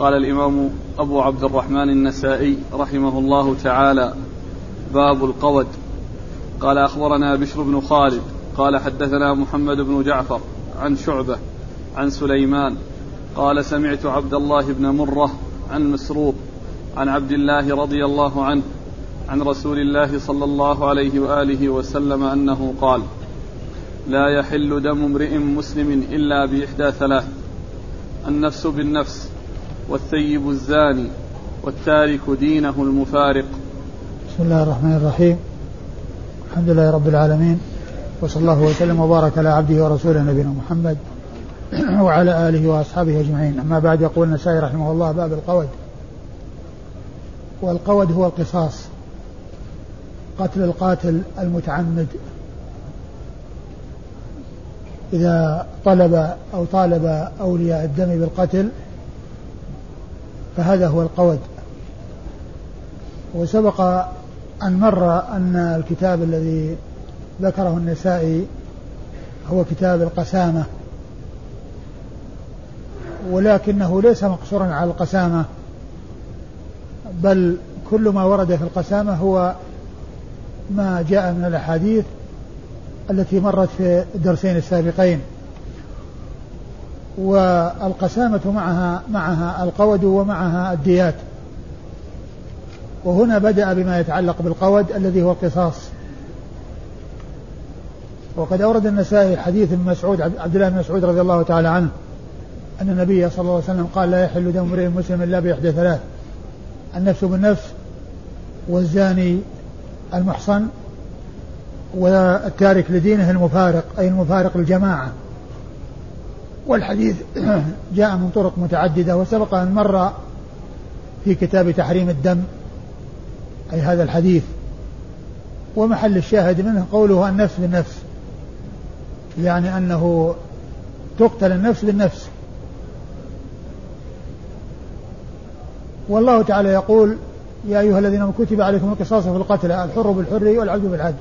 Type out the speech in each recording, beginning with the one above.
قال الإمام أبو عبد الرحمن النسائي رحمه الله تعالى باب القود. قال أخبرنا بشر بن خالد. قال حدثنا محمد بن جعفر عن شعبة عن سليمان. قال سمعت عبد الله بن مرة عن مسروق عن عبد الله رضي الله عنه عن رسول الله صلى الله عليه وآله وسلم أنه قال لا يحل دم امرئ مسلم إلا بإحدى ثلاث النفس بالنفس. والثيب الزاني والتارك دينه المفارق. بسم الله الرحمن الرحيم. الحمد لله رب العالمين وصلى الله وسلم وبارك على عبده ورسوله نبينا محمد وعلى آله وأصحابه أجمعين. أما بعد يقول النسائي رحمه الله باب القود. والقود هو القصاص قتل القاتل المتعمد. إذا طلب أو طالب أولياء الدم بالقتل فهذا هو القود. وسبق أن مر أن الكتاب الذي ذكره النسائي هو كتاب القسامة. ولكنه ليس مقصورا على القسامة بل كل ما ورد في القسامة هو ما جاء من الأحاديث التي مرت في الدرسين السابقين. والقسامة معها معها القود ومعها الديات. وهنا بدأ بما يتعلق بالقود الذي هو القصاص وقد أورد النسائي حديث من مسعود عبد الله بن مسعود رضي الله تعالى عنه أن النبي صلى الله عليه وسلم قال لا يحل دم امرئ مسلم إلا بإحدى ثلاث النفس بالنفس والزاني المحصن والتارك لدينه المفارق أي المفارق الجماعة والحديث جاء من طرق متعددة وسبق أن مر في كتاب تحريم الدم أي هذا الحديث. ومحل الشاهد منه قوله النفس بالنفس يعني أنه تقتل النفس بالنفس والله تعالى يقول يا أيها الذين كتب عليكم القصاص في القتل الحر بالحر والعبد بالعبد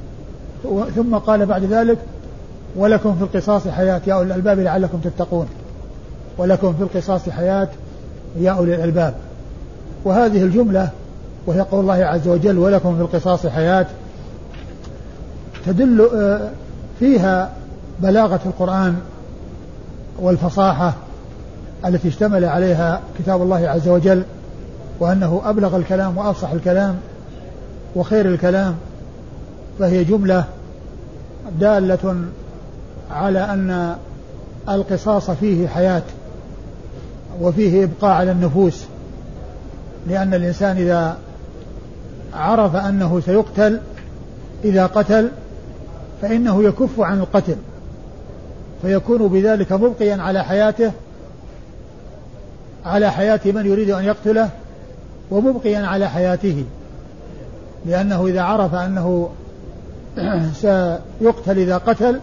ثم قال بعد ذلك ولكم في القصاص حياة. يا أولي الألباب لعلكم تتقون. ولكم في القصاص حياة يا أولي الألباب. وهذه الجملة وهي قول الله عز وجل ولكم في القصاص حياة تدل آه، فيها بلاغة القرآن والفصاحة التي اشتمل عليها كتاب الله عز وجل وأنه أبلغ الكلام وأفصح الكلام وخير الكلام. فهي جملة دالة على أن القصاص فيه حياة وفيه إبقاء على النفوس لأن الإنسان إذا عرف أنه سيقتل إذا قتل فإنه يكف عن القتل فيكون بذلك مبقيا على حياته على حياة من يريد أن يقتله ومبقيا على حياته لأنه إذا عرف أنه سيقتل إذا قتل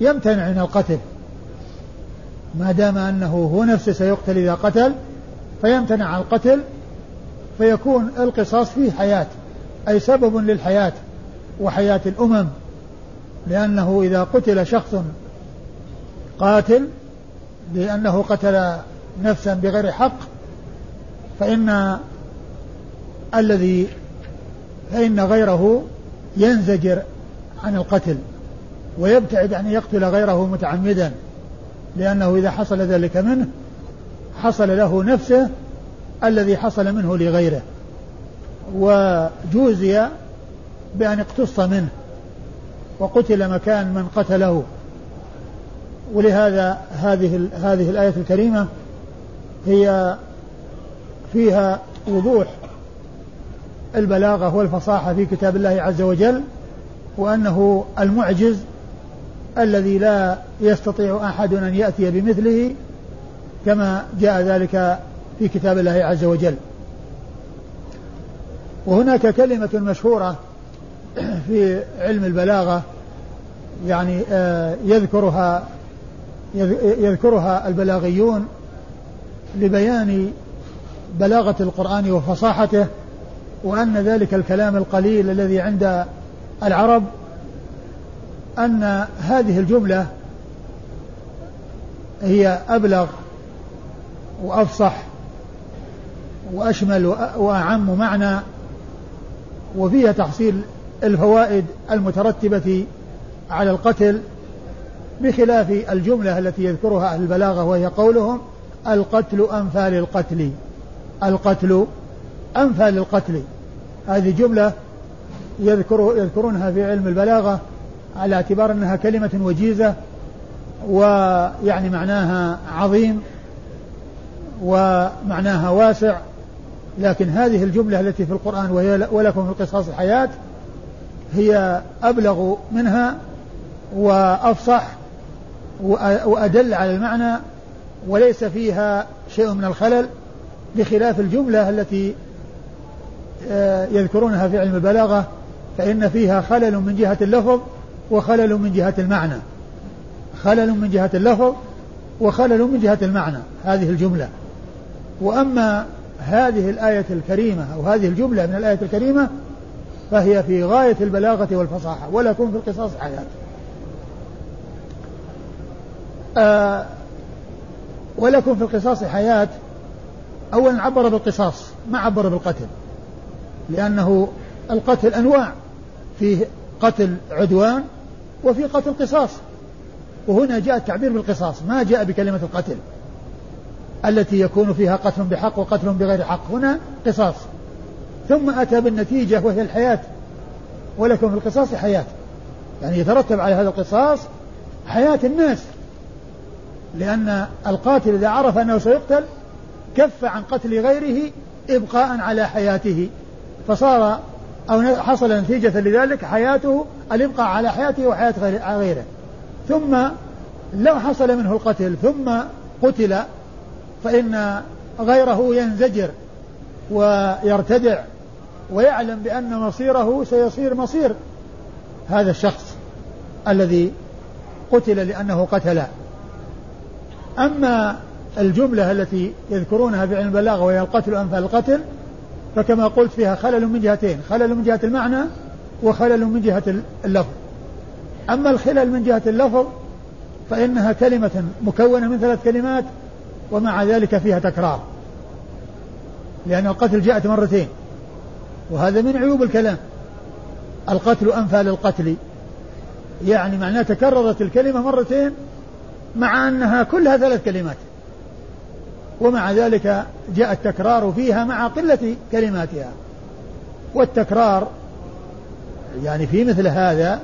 يمتنع عن القتل. ما دام أنه هو نفسه سيقتل إذا قتل فيمتنع عن القتل فيكون القصاص فيه حياة أي سبب للحياة وحياة الأمم. لأنه إذا قتل شخص قاتل لأنه قتل نفسا بغير حق فإن الذي فإن غيره ينزجر عن القتل. ويبتعد أن يقتل غيره متعمدا لأنه إذا حصل ذلك منه حصل له نفسه الذي حصل منه لغيره. وجوزي بأن اقتص منه وقتل مكان من قتله. ولهذا هذه هذه الآية الكريمة هي فيها وضوح البلاغة والفصاحة في كتاب الله عز وجل وأنه المعجز الذي لا يستطيع أحد أن يأتي بمثله كما جاء ذلك في كتاب الله عز وجل. وهناك كلمة مشهورة في علم البلاغة يعني آه، يذكرها يذكرها البلاغيون لبيان بلاغة القرآن وفصاحته وأن ذلك الكلام القليل الذي عند العرب أن هذه الجملة هي أبلغ وأفصح وأشمل وأعم معنى وفيها تحصيل الفوائد المترتبة على القتل بخلاف الجملة التي يذكرها أهل البلاغة وهي قولهم القتل أنفى للقتل القتل أنفى للقتل هذه جملة يذكر يذكرونها في علم البلاغة على اعتبار أنها كلمة وجيزة ويعني معناها عظيم ومعناها واسع لكن هذه الجملة التي في القرآن وهي ولكم في القصاص الحياة هي أبلغ منها وأفصح وأدل على المعنى وليس فيها شيء من الخلل بخلاف الجملة التي آه، يذكرونها في علم البلاغة فإن فيها خلل من جهة اللفظ وخلل من جهة المعنى. خلل من جهة اللفظ وخلل من جهة المعنى. هذه الجملة. وأما هذه الآية الكريمة أو هذه الجملة من الآية الكريمة فهي في غاية البلاغة والفصاحة ولكم في القصاص حياة. آه ولكم في القصاص حياة. أولا عبر بالقصاص ما عبر بالقتل. لأنه القتل أنواع. فيه قتل عدوان وفي قتل قصاص. وهنا جاء التعبير بالقصاص ما جاء بكلمة القتل التي يكون فيها قتل بحق وقتل بغير حق. هنا قصاص. ثم أتى بالنتيجة وهي الحياة ولكم في القصاص حياة. يعني يترتب على هذا القصاص حياة الناس لأن القاتل إذا عرف أنه سيقتل كف عن قتل غيره إبقاء على حياته. فصار أو حصل نتيجة لذلك حياته الإبقاء على حياته وحياة غيره. ثم لو حصل منه القتل ثم قتل فإن غيره ينزجر ويرتدع ويعلم بأن مصيره سيصير مصير. هذا الشخص الذي قتل لأنه قتل. أما الجملة التي يذكرونها في علم البلاغة وهي القتل أنفال القتل فكما قلت فيها خلل من جهتين خلل من جهة المعنى وخلل من جهة اللفظ. أما الخلل من جهة اللفظ فإنها كلمة مكونة من ثلاث كلمات ومع ذلك فيها تكرار. لأن القتل جاءت مرتين وهذا من عيوب الكلام. القتل أنفى للقتل. يعني معناه تكررت الكلمة مرتين مع أنها كلها ثلاث كلمات. ومع ذلك جاء التكرار فيها مع قلة كلماتها. والتكرار يعني في مثل هذا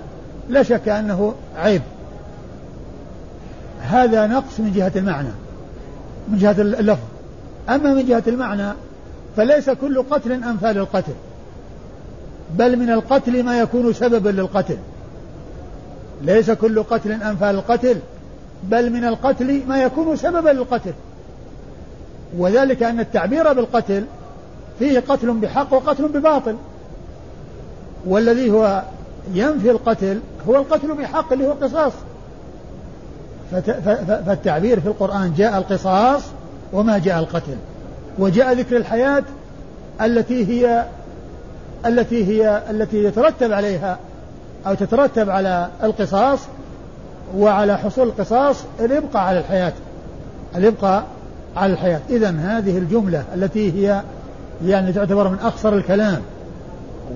لا شك أنه عيب. هذا نقص من جهة المعنى من جهة اللفظ. أما من جهة المعنى فليس كل قتل أنفى للقتل بل من القتل ما يكون سببا للقتل. ليس كل قتل أنفى للقتل بل من القتل ما يكون سببا للقتل. وذلك أن التعبير بالقتل فيه قتل بحق وقتل بباطل. والذي هو ينفي القتل هو القتل بحق اللي هو القصاص فالتعبير في القرآن جاء القصاص وما جاء القتل. وجاء ذكر الحياة التي هي التي هي التي يترتب عليها أو تترتب على القصاص وعلى حصول القصاص. الإبقاء على الحياة. الإبقاء على الحياة. إذا هذه الجملة التي هي يعني تعتبر من أقصر الكلام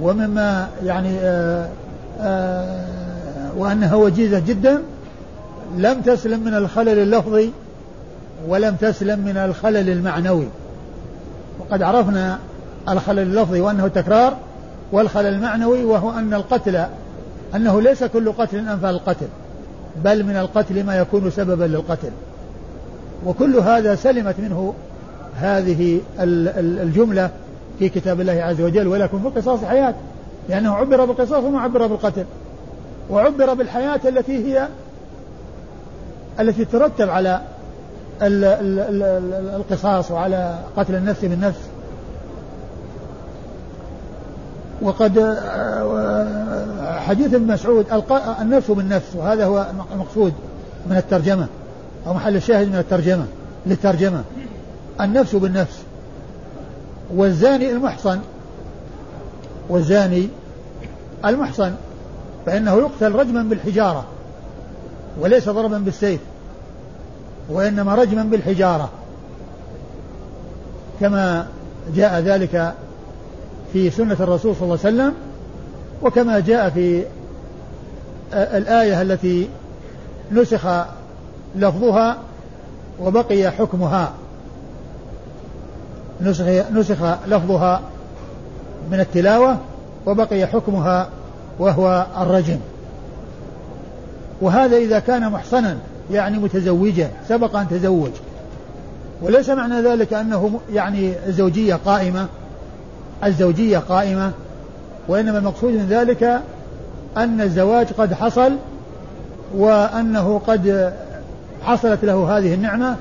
ومما يعني آآ آآ وأنها وجيزة جدا لم تسلم من الخلل اللفظي ولم تسلم من الخلل المعنوي. وقد عرفنا الخلل اللفظي وأنه تكرار والخلل المعنوي وهو أن القتل أنه ليس كل قتل أنفى القتل بل من القتل ما يكون سببا للقتل. وكل هذا سلمت منه هذه الجملة في كتاب الله عز وجل ولكم في القصاص حياة لأنه عبر بالقصاص وما عبر بالقتل. وعبر بالحياة التي هي التي ترتب على القصاص وعلى قتل النفس بالنفس. وقد حديث ابن مسعود النفس بالنفس وهذا هو المقصود من الترجمة. أو محل الشاهد من الترجمة للترجمة. النفس بالنفس. والزاني المحصن. والزاني المحصن. فإنه يقتل رجما بالحجارة وليس ضربا بالسيف وإنما رجما بالحجارة. كما جاء ذلك في سنة الرسول صلى الله عليه وسلم وكما جاء في الآية التي نسخ لفظها وبقي حكمها. نسخ, نسخ لفظها من التلاوة وبقي حكمها وهو الرجم. وهذا إذا كان محصنا يعني متزوجا سبق أن تزوج. وليس معنى ذلك أنه يعني الزوجية قائمة الزوجية قائمة وإنما المقصود من ذلك أن الزواج قد حصل وأنه قد حصلت له هذه النعمة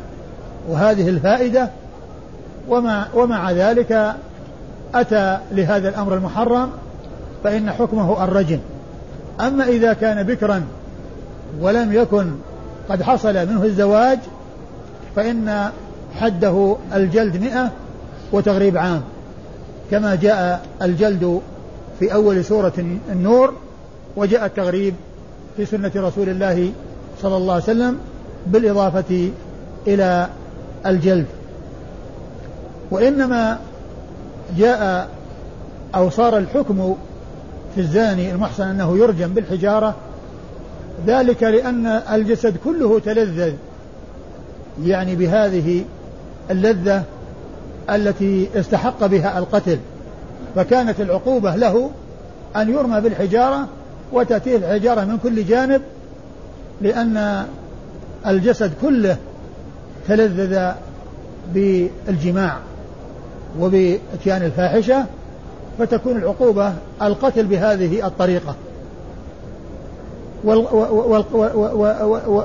وهذه الفائدة ومع, ومع ذلك أتى لهذا الأمر المحرم فإن حكمه الرجم. أما إذا كان بكرا ولم يكن قد حصل منه الزواج فإن حده الجلد مئة وتغريب عام. كما جاء الجلد في أول سورة النور وجاء التغريب في سنة رسول الله صلى الله عليه وسلم بالإضافة إلى الجلد. وإنما جاء أو صار الحكم في الزاني المحسن أنه يرجم بالحجارة ذلك لأن الجسد كله تلذذ يعني بهذه اللذة التي استحق بها القتل. فكانت العقوبة له أن يرمى بالحجارة وتأتيه الحجارة من كل جانب لأن الجسد كله تلذذ بالجماع وبإتيان الفاحشة فتكون العقوبة القتل بهذه الطريقة.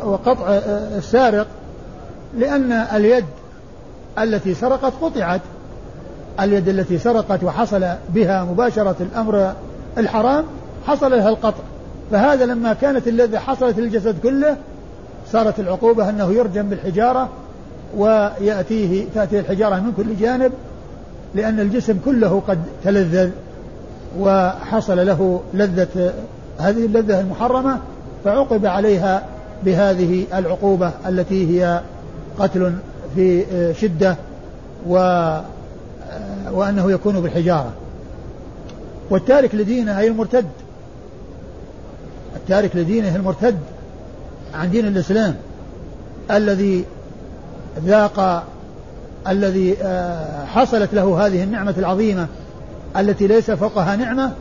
وقطع السارق لأن اليد التي سرقت قطعت. اليد التي سرقت وحصل بها مباشرة الأمر الحرام حصل لها القطع. فهذا لما كانت اللذة حصلت للجسد كله صارت العقوبة أنه يرجم بالحجارة ويأتيه تأتي الحجارة من كل جانب لأن الجسم كله قد تلذذ وحصل له لذة هذه اللذة المحرمة فعوقب عليها بهذه العقوبة التي هي قتل في شدة و وأنه يكون بالحجارة. والتارك لدينه أي المرتد؟ التارك لدينه المرتد. عن دين الإسلام. الذي ذاق الذي آه، حصلت له هذه النعمة العظيمة التي ليس فوقها نعمة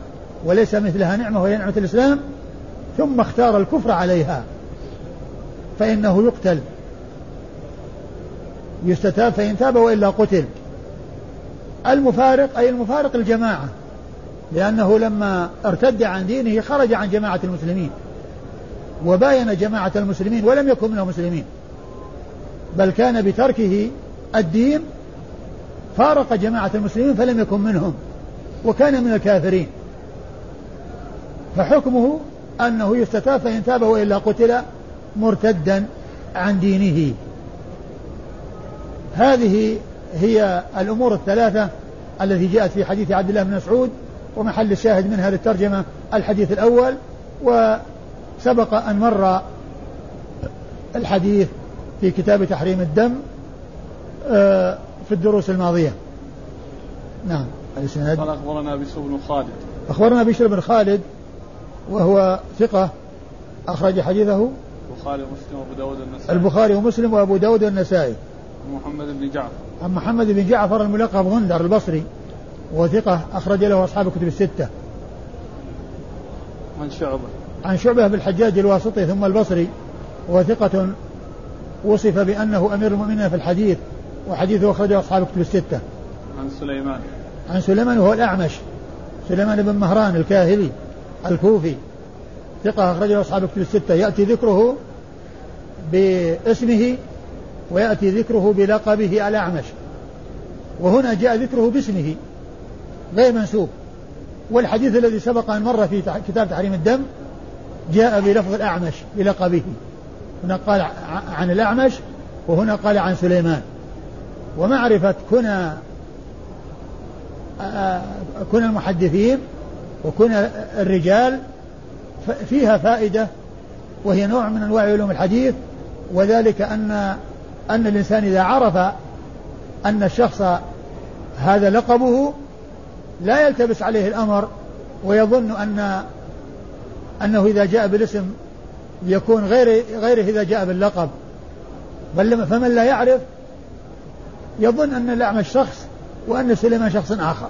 وليس مثلها نعمة وهي نعمة الإسلام ثم اختار الكفر عليها. فإنه يقتل. يستتاب فإن تاب وإلا قتل. المفارق أي المفارق الجماعة لأنه لما ارتد عن دينه خرج عن جماعة المسلمين. وباين جماعة المسلمين ولم يكن من المسلمين بل كان بتركه الدين فارق جماعة المسلمين فلم يكن منهم وكان من الكافرين. فحكمه أنه يستتاب فإن تاب وإلا قتل مرتدا عن دينه. هذه هي الأمور الثلاثة التي جاءت في حديث عبد الله بن مسعود ومحل الشاهد منها للترجمة الحديث الأول وسبق أن مر الحديث في كتاب تحريم الدم آه، في الدروس الماضية. نعم الإسناد. قال أخبرنا بشر بن خالد. أخبرنا بشر بن خالد وهو ثقة أخرج حديثه. البخاري ومسلم وأبو داود النسائي البخاري ومسلم وأبو داود النسائي محمد بن جعفر. عن محمد بن جعفر الملقب غندر البصري وثقة أخرج له أصحاب الكتب الستة. عن شعبة. عن شعبة بالحجاج الواسطي ثم البصري وثقة وصف بأنه أمير المؤمنين في الحديث وحديثه أخرجه أصحاب الكتب الستة. عن سليمان. عن سليمان وهو الأعمش سليمان بن مهران الكاهلي الكوفي ثقة أخرجه أصحاب الكتب الستة. يأتي ذكره باسمه ويأتي ذكره بلقبه الأعمش. وهنا جاء ذكره باسمه غير منسوب. والحديث الذي سبق أن مر في كتاب تحريم الدم جاء بلفظ الأعمش بلقبه. هنا قال عن الأعمش وهنا قال عن سليمان. ومعرفة كنا كنا المحدثين وكنا الرجال فيها فائدة وهي نوع من أنواع علوم الحديث وذلك أن أن الإنسان إذا عرف أن الشخص هذا لقبه لا يلتبس عليه الأمر ويظن أن أنه إذا جاء بالاسم يكون غير غيره إذا جاء باللقب. بل فمن لا يعرف يظن أن الأعمش شخص وأن سليمان شخص آخر.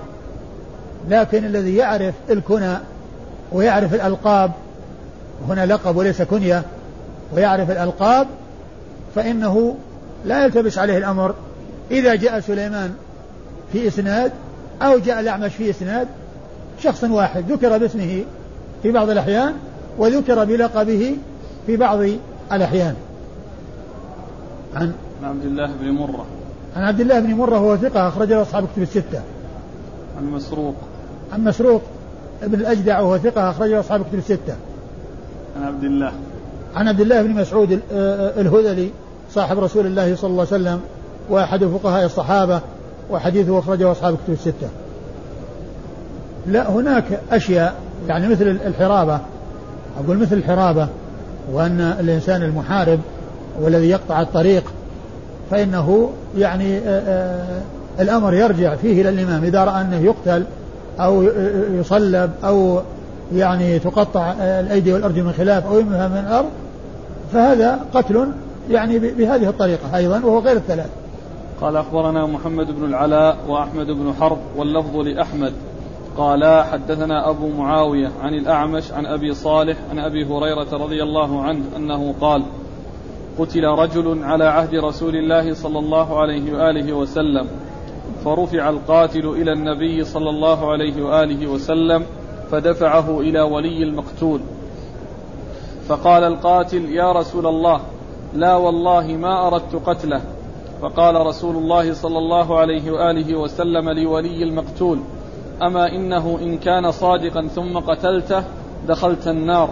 لكن الذي يعرف الكنى ويعرف الألقاب هنا لقب وليس كنية ويعرف الألقاب فإنه لا يلتبس عليه الأمر. إذا جاء سليمان في إسناد أو جاء الأعمش في إسناد شخص واحد ذكر باسمه في بعض الأحيان وذكر بلقبه في بعض الأحيان. عن عبد الله بن مرة. عن عبد الله بن مرة وهو ثقة أخرج له أصحاب كتب الستة. عن مسروق. عن مسروق ابن الأجدع وهو ثقة أخرج له أصحاب كتب الستة. عن عبد الله. عن عبد الله بن مسعود آه، آه، الهذلي صاحب رسول الله صلى الله عليه وسلم وأحد فقهاء الصحابة وحديثه أخرجه أصحاب كتب الستة. لا هناك أشياء يعني مثل الحرابة. أقول مثل الحرابة وأن الإنسان المحارب والذي يقطع الطريق فإنه يعني آه، آآ الأمر يرجع فيه إلى الإمام. إذا رأى أنه يقتل أو يصلب أو يعني تقطع الأيدي والأرجل من خلاف أو يمها من الأرض فهذا قتل يعني بهذه الطريقة أيضا وهو غير الثلاث. قال أخبرنا محمد بن العلاء وأحمد بن حرب واللفظ لأحمد. قال حدثنا أبو معاوية عن الأعمش عن أبي صالح عن أبي هريرة رضي الله عنه أنه قال قتل رجل على عهد رسول الله صلى الله عليه وآله وسلم فرفع القاتل إلى النبي صلى الله عليه وآله وسلم فدفعه إلى ولي المقتول. فقال القاتل يا رسول الله لا والله ما أردت قتله. فقال رسول الله صلى الله عليه وآله وسلم لولي المقتول أما إنه إن كان صادقا ثم قتلته دخلت النار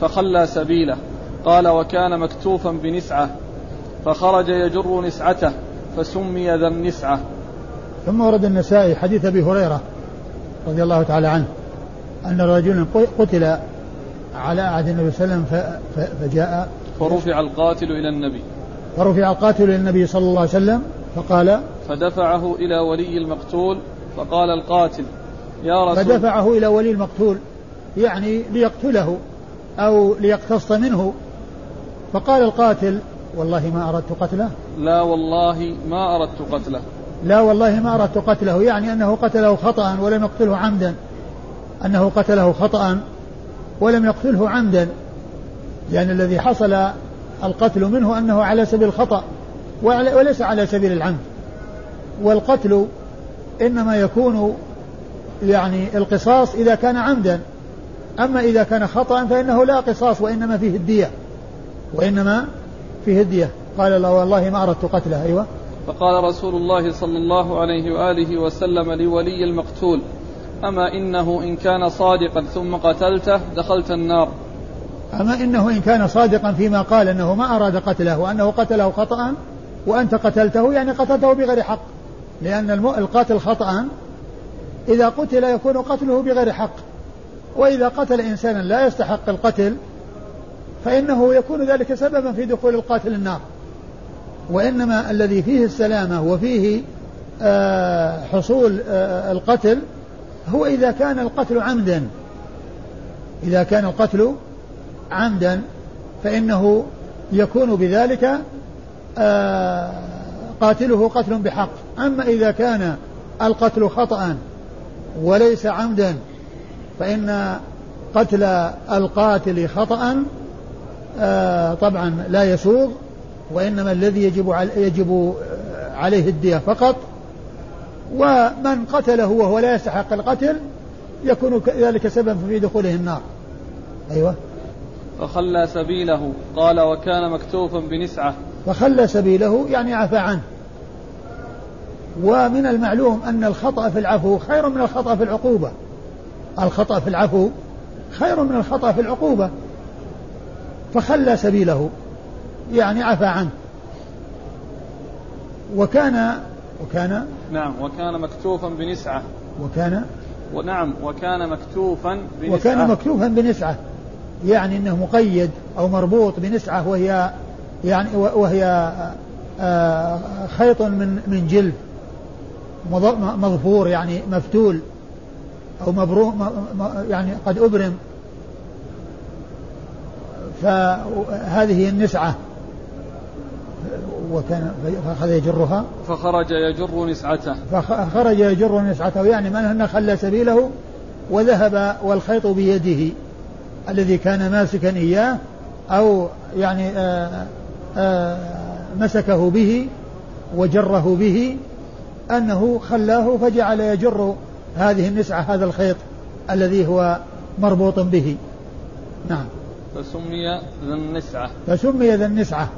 فخلى سبيله. قال وكان مكتوفا بنسعة فخرج يجر نسعته فسمي ذا النسعة. ثم ورد النسائي حديث أبي هريرة رضي الله تعالى عنه أن رجلا قتل على عهد النبي صلى الله عليه وسلم فجاء فرفع القاتل إلى النبي. فرفع القاتل إلى النبي صلى الله عليه وسلم فقال فدفعه إلى ولي المقتول فقال القاتل يا رسول فدفعه إلى ولي المقتول يعني ليقتله أو ليقتص منه. فقال القاتل والله ما أردت قتله. لا والله ما أردت قتله. لا والله ما أردت قتله. يعني أنه قتله خطأ ولم يقتله عمدا. أنه قتله خطأ ولم يقتله عمدا. لأن يعني الذي حصل القتل منه أنه على سبيل الخطأ وليس على سبيل العمد. والقتل إنما يكون يعني القصاص إذا كان عمدا. أما إذا كان خطأ فإنه لا قصاص وإنما فيه الدية. وإنما فيه الدية. قال الله والله ما أردت قتله. أيوة. فقال رسول الله صلى الله عليه وآله وسلم لولي المقتول أما إنه إن كان صادقا ثم قتلته دخلت النار. أما إنه إن كان صادقا فيما قال أنه ما أراد قتله وأنه قتله خطأ وأنت قتلته يعني قتلته بغير حق. لأن القاتل خطأ. إذا قتل يكون قتله بغير حق. وإذا قتل إنسانا لا يستحق القتل فإنه يكون ذلك سببا في دخول القاتل النار. وإنما الذي فيه السلامة وفيه آه، حصول آه، القتل هو إذا كان القتل عمدا. إذا كان القتل عمدا فإنه يكون بذلك آه، قاتله قتل بحق. أما إذا كان القتل خطأ وليس عمدا فإن قتل القاتل خطأ آه، طبعا لا يسوغ وإنما الذي يجب يجب عليه الدية فقط. ومن قتله وهو لا يستحق القتل يكون ذلك سببا في دخوله النار. أيوة. فخلى سبيله قال وكان مكتوفا بنسعة. فخلى سبيله يعني عفى عنه. ومن المعلوم أن الخطأ في العفو خير من الخطأ في العقوبة. الخطأ في العفو خير من الخطأ في العقوبة. فخلى سبيله يعني عفى عنه. وكان وكان؟ نعم وكان مكتوفا بنسعة. وكان؟ ونعم وكان مكتوفا بنسعة. وكان مكتوفا بنسعة. يعني إنه مقيد أو مربوط بنسعة وهي يعني وهي آه، خيط من من جلد. مظفور يعني مفتول أو مبروم يعني قد أبرم. فهذه النسعة. وكان فأخذ يجرها. فخرج يجر نسعته. فخرج يجر نسعته. يعني من خلى سبيله وذهب والخيط بيده. الذي كان ماسكا إياه أو يعني آآ آه، آآ آه، مسكه به وجره به. أنه خلاه فجعل يجر هذه النسعة هذا الخيط الذي هو مربوط به. نعم. فسمي ذا النسعة. فسمي ذا النسعة.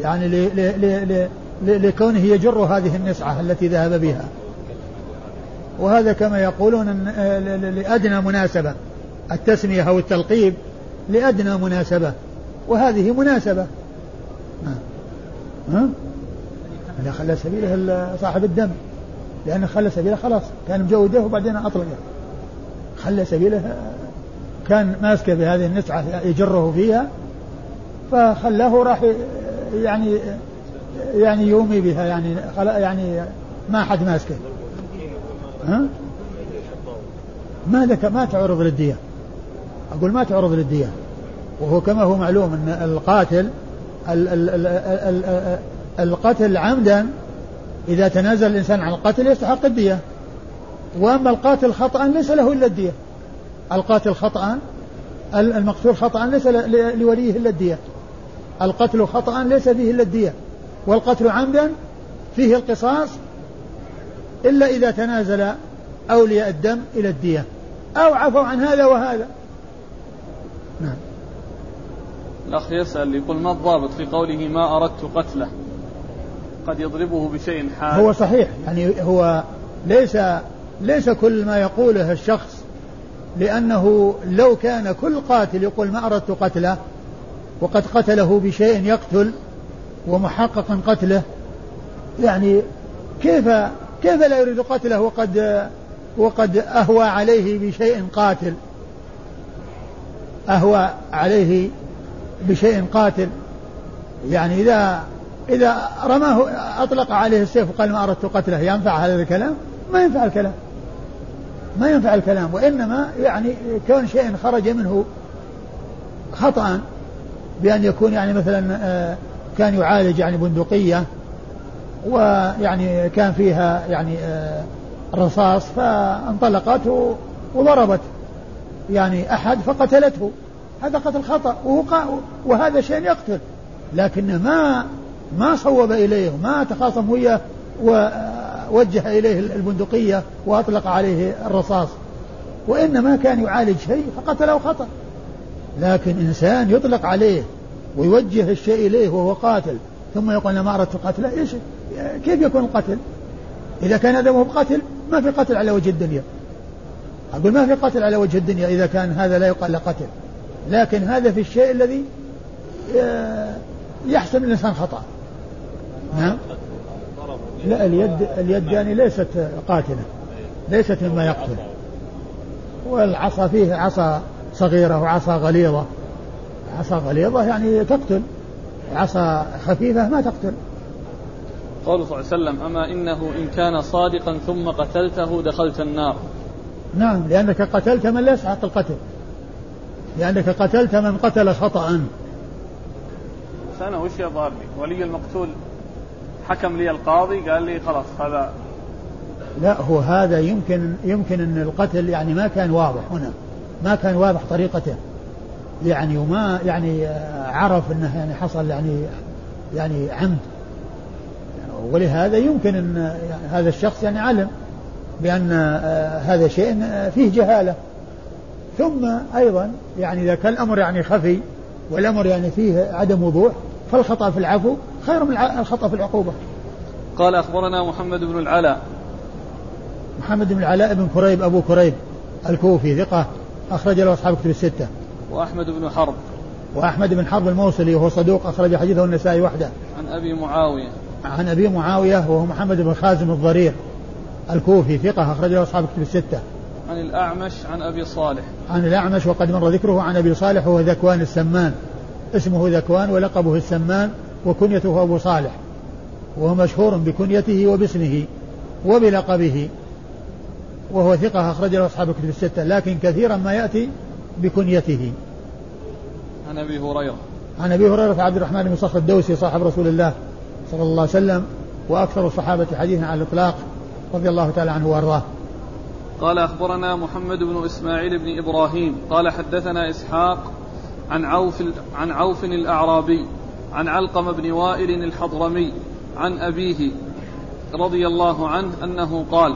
يعني ل ل ل ل لكونه يجر هذه النسعة التي ذهب بها. وهذا كما يقولون لأدنى مناسبة التسمية أو التلقيب لأدنى مناسبة. وهذه مناسبة. ها؟ لا خلى سبيله صاحب الدم. لأنه خلى سبيله خلاص كان مجوده وبعدين أطلقه. خلى سبيله كان ماسكه بهذه النسعة يجره فيها فخلاه راح يعني يعني يومي بها يعني يعني ما حد ماسكه. ها؟ ما ذك ما تعرض للدية؟ أقول ما تعرض للدية. وهو كما هو معلوم أن القاتل ال ال ال ال ال القتل عمدا إذا تنازل الإنسان عن القتل يستحق الدية. وأما القاتل خطأ ليس له إلا الدية. القاتل خطأ المقتول خطأ ليس لوليه إلا الدية. القتل خطأ ليس فيه إلا الدية. والقتل عمدا فيه القصاص إلا إذا تنازل أولياء الدم إلى الدية. أو عفوا عن هذا وهذا. نعم. الأخ يسأل يقول ما الضابط في قوله ما أردت قتله؟ قد يضربه بشيء حاد. هو صحيح يعني هو ليس ليس كل ما يقوله الشخص لأنه لو كان كل قاتل يقول ما أردت قتله وقد قتله بشيء يقتل ومحقق قتله يعني كيف كيف لا يريد قتله وقد وقد أهوى عليه بشيء قاتل؟ أهوى عليه بشيء قاتل. يعني إذا إذا رماه أطلق عليه السيف وقال ما أردت قتله ينفع هذا الكلام؟ ما ينفع الكلام. ما ينفع الكلام وإنما يعني كون شيء خرج منه خطأ بأن يكون يعني مثلا آه، كان يعالج يعني بندقية ويعني كان فيها يعني آه، رصاص فانطلقت وضربت يعني أحد فقتلته. هذا قتل خطأ وهو وهذا شيء يقتل لكن ما ما صوب إليه ما تخاصم وياه ووجه إليه البندقية وأطلق عليه الرصاص. وإنما كان يعالج شيء فقتله خطأ. لكن إنسان يطلق عليه ويوجه الشيء إليه وهو قاتل ثم يقول أنا ما أردت قتله إيش؟ كيف يكون القتل؟ إذا كان هذا مو قتل ما في قتل على وجه الدنيا. أقول ما في قتل على وجه الدنيا إذا كان هذا لا يقال قتل. لكن هذا في الشيء الذي آه، يحسن الإنسان خطأ. نعم لا اليد اليد يعني ليست قاتلة. ليست مما يقتل. والعصا فيه عصا صغيرة وعصا غليظة. عصا غليظة يعني تقتل. عصا خفيفة ما تقتل. قال صلى الله عليه وسلم أما إنه إن كان صادقا ثم قتلته دخلت النار. نعم لأنك قتلت من لا يستحق القتل. لأنك قتلت من قتل خطأ. أنا وش يظهر لي ولي المقتول. حكم لي القاضي قال لي خلاص هذا لا هو هذا يمكن يمكن أن القتل يعني ما كان واضح هنا ما كان واضح طريقته. يعني وما يعني عرف إنه يعني حصل يعني يعني عمد. ولهذا يمكن أن هذا الشخص يعني علم بأن هذا شيء فيه جهالة. ثم أيضا يعني إذا كان الأمر يعني خفي والأمر يعني فيه عدم وضوح فالخطأ في العفو خير من الخطأ في العقوبة. قال أخبرنا محمد بن العلاء محمد بن العلاء بن كريب أبو كريب الكوفي ثقة أخرج له أصحاب كتب الستة. وأحمد بن حرب وأحمد بن حرب الموصلي وهو صدوق أخرج حديثه النسائي وحده. عن أبي معاوية عن أبي معاوية وهو محمد بن خازم الضرير الكوفي ثقة أخرج له أصحاب كتب الستة. عن الأعمش عن أبي صالح عن الأعمش وقد مر ذكره عن أبي صالح وهو ذكوان السمان اسمه ذكوان ولقبه السمان وكنيته أبو صالح وهو مشهور بكنيته وباسمه وبلقبه وهو ثقة أخرج له أصحاب الكتب الستة لكن كثيرا ما يأتي بكنيته. عن أبي هريرة. عن أبي هريرة عبد الرحمن بن صخر الدوسي صاحب رسول الله صلى الله عليه وسلم وأكثر الصحابة حديثا على الإطلاق رضي الله تعالى عنه وأرضاه. قال أخبرنا محمد بن إسماعيل بن إبراهيم قال حدثنا إسحاق عن عوف عن عوف الأعرابي عن علقم بن وائل الحضرمي عن أبيه رضي الله عنه أنه قال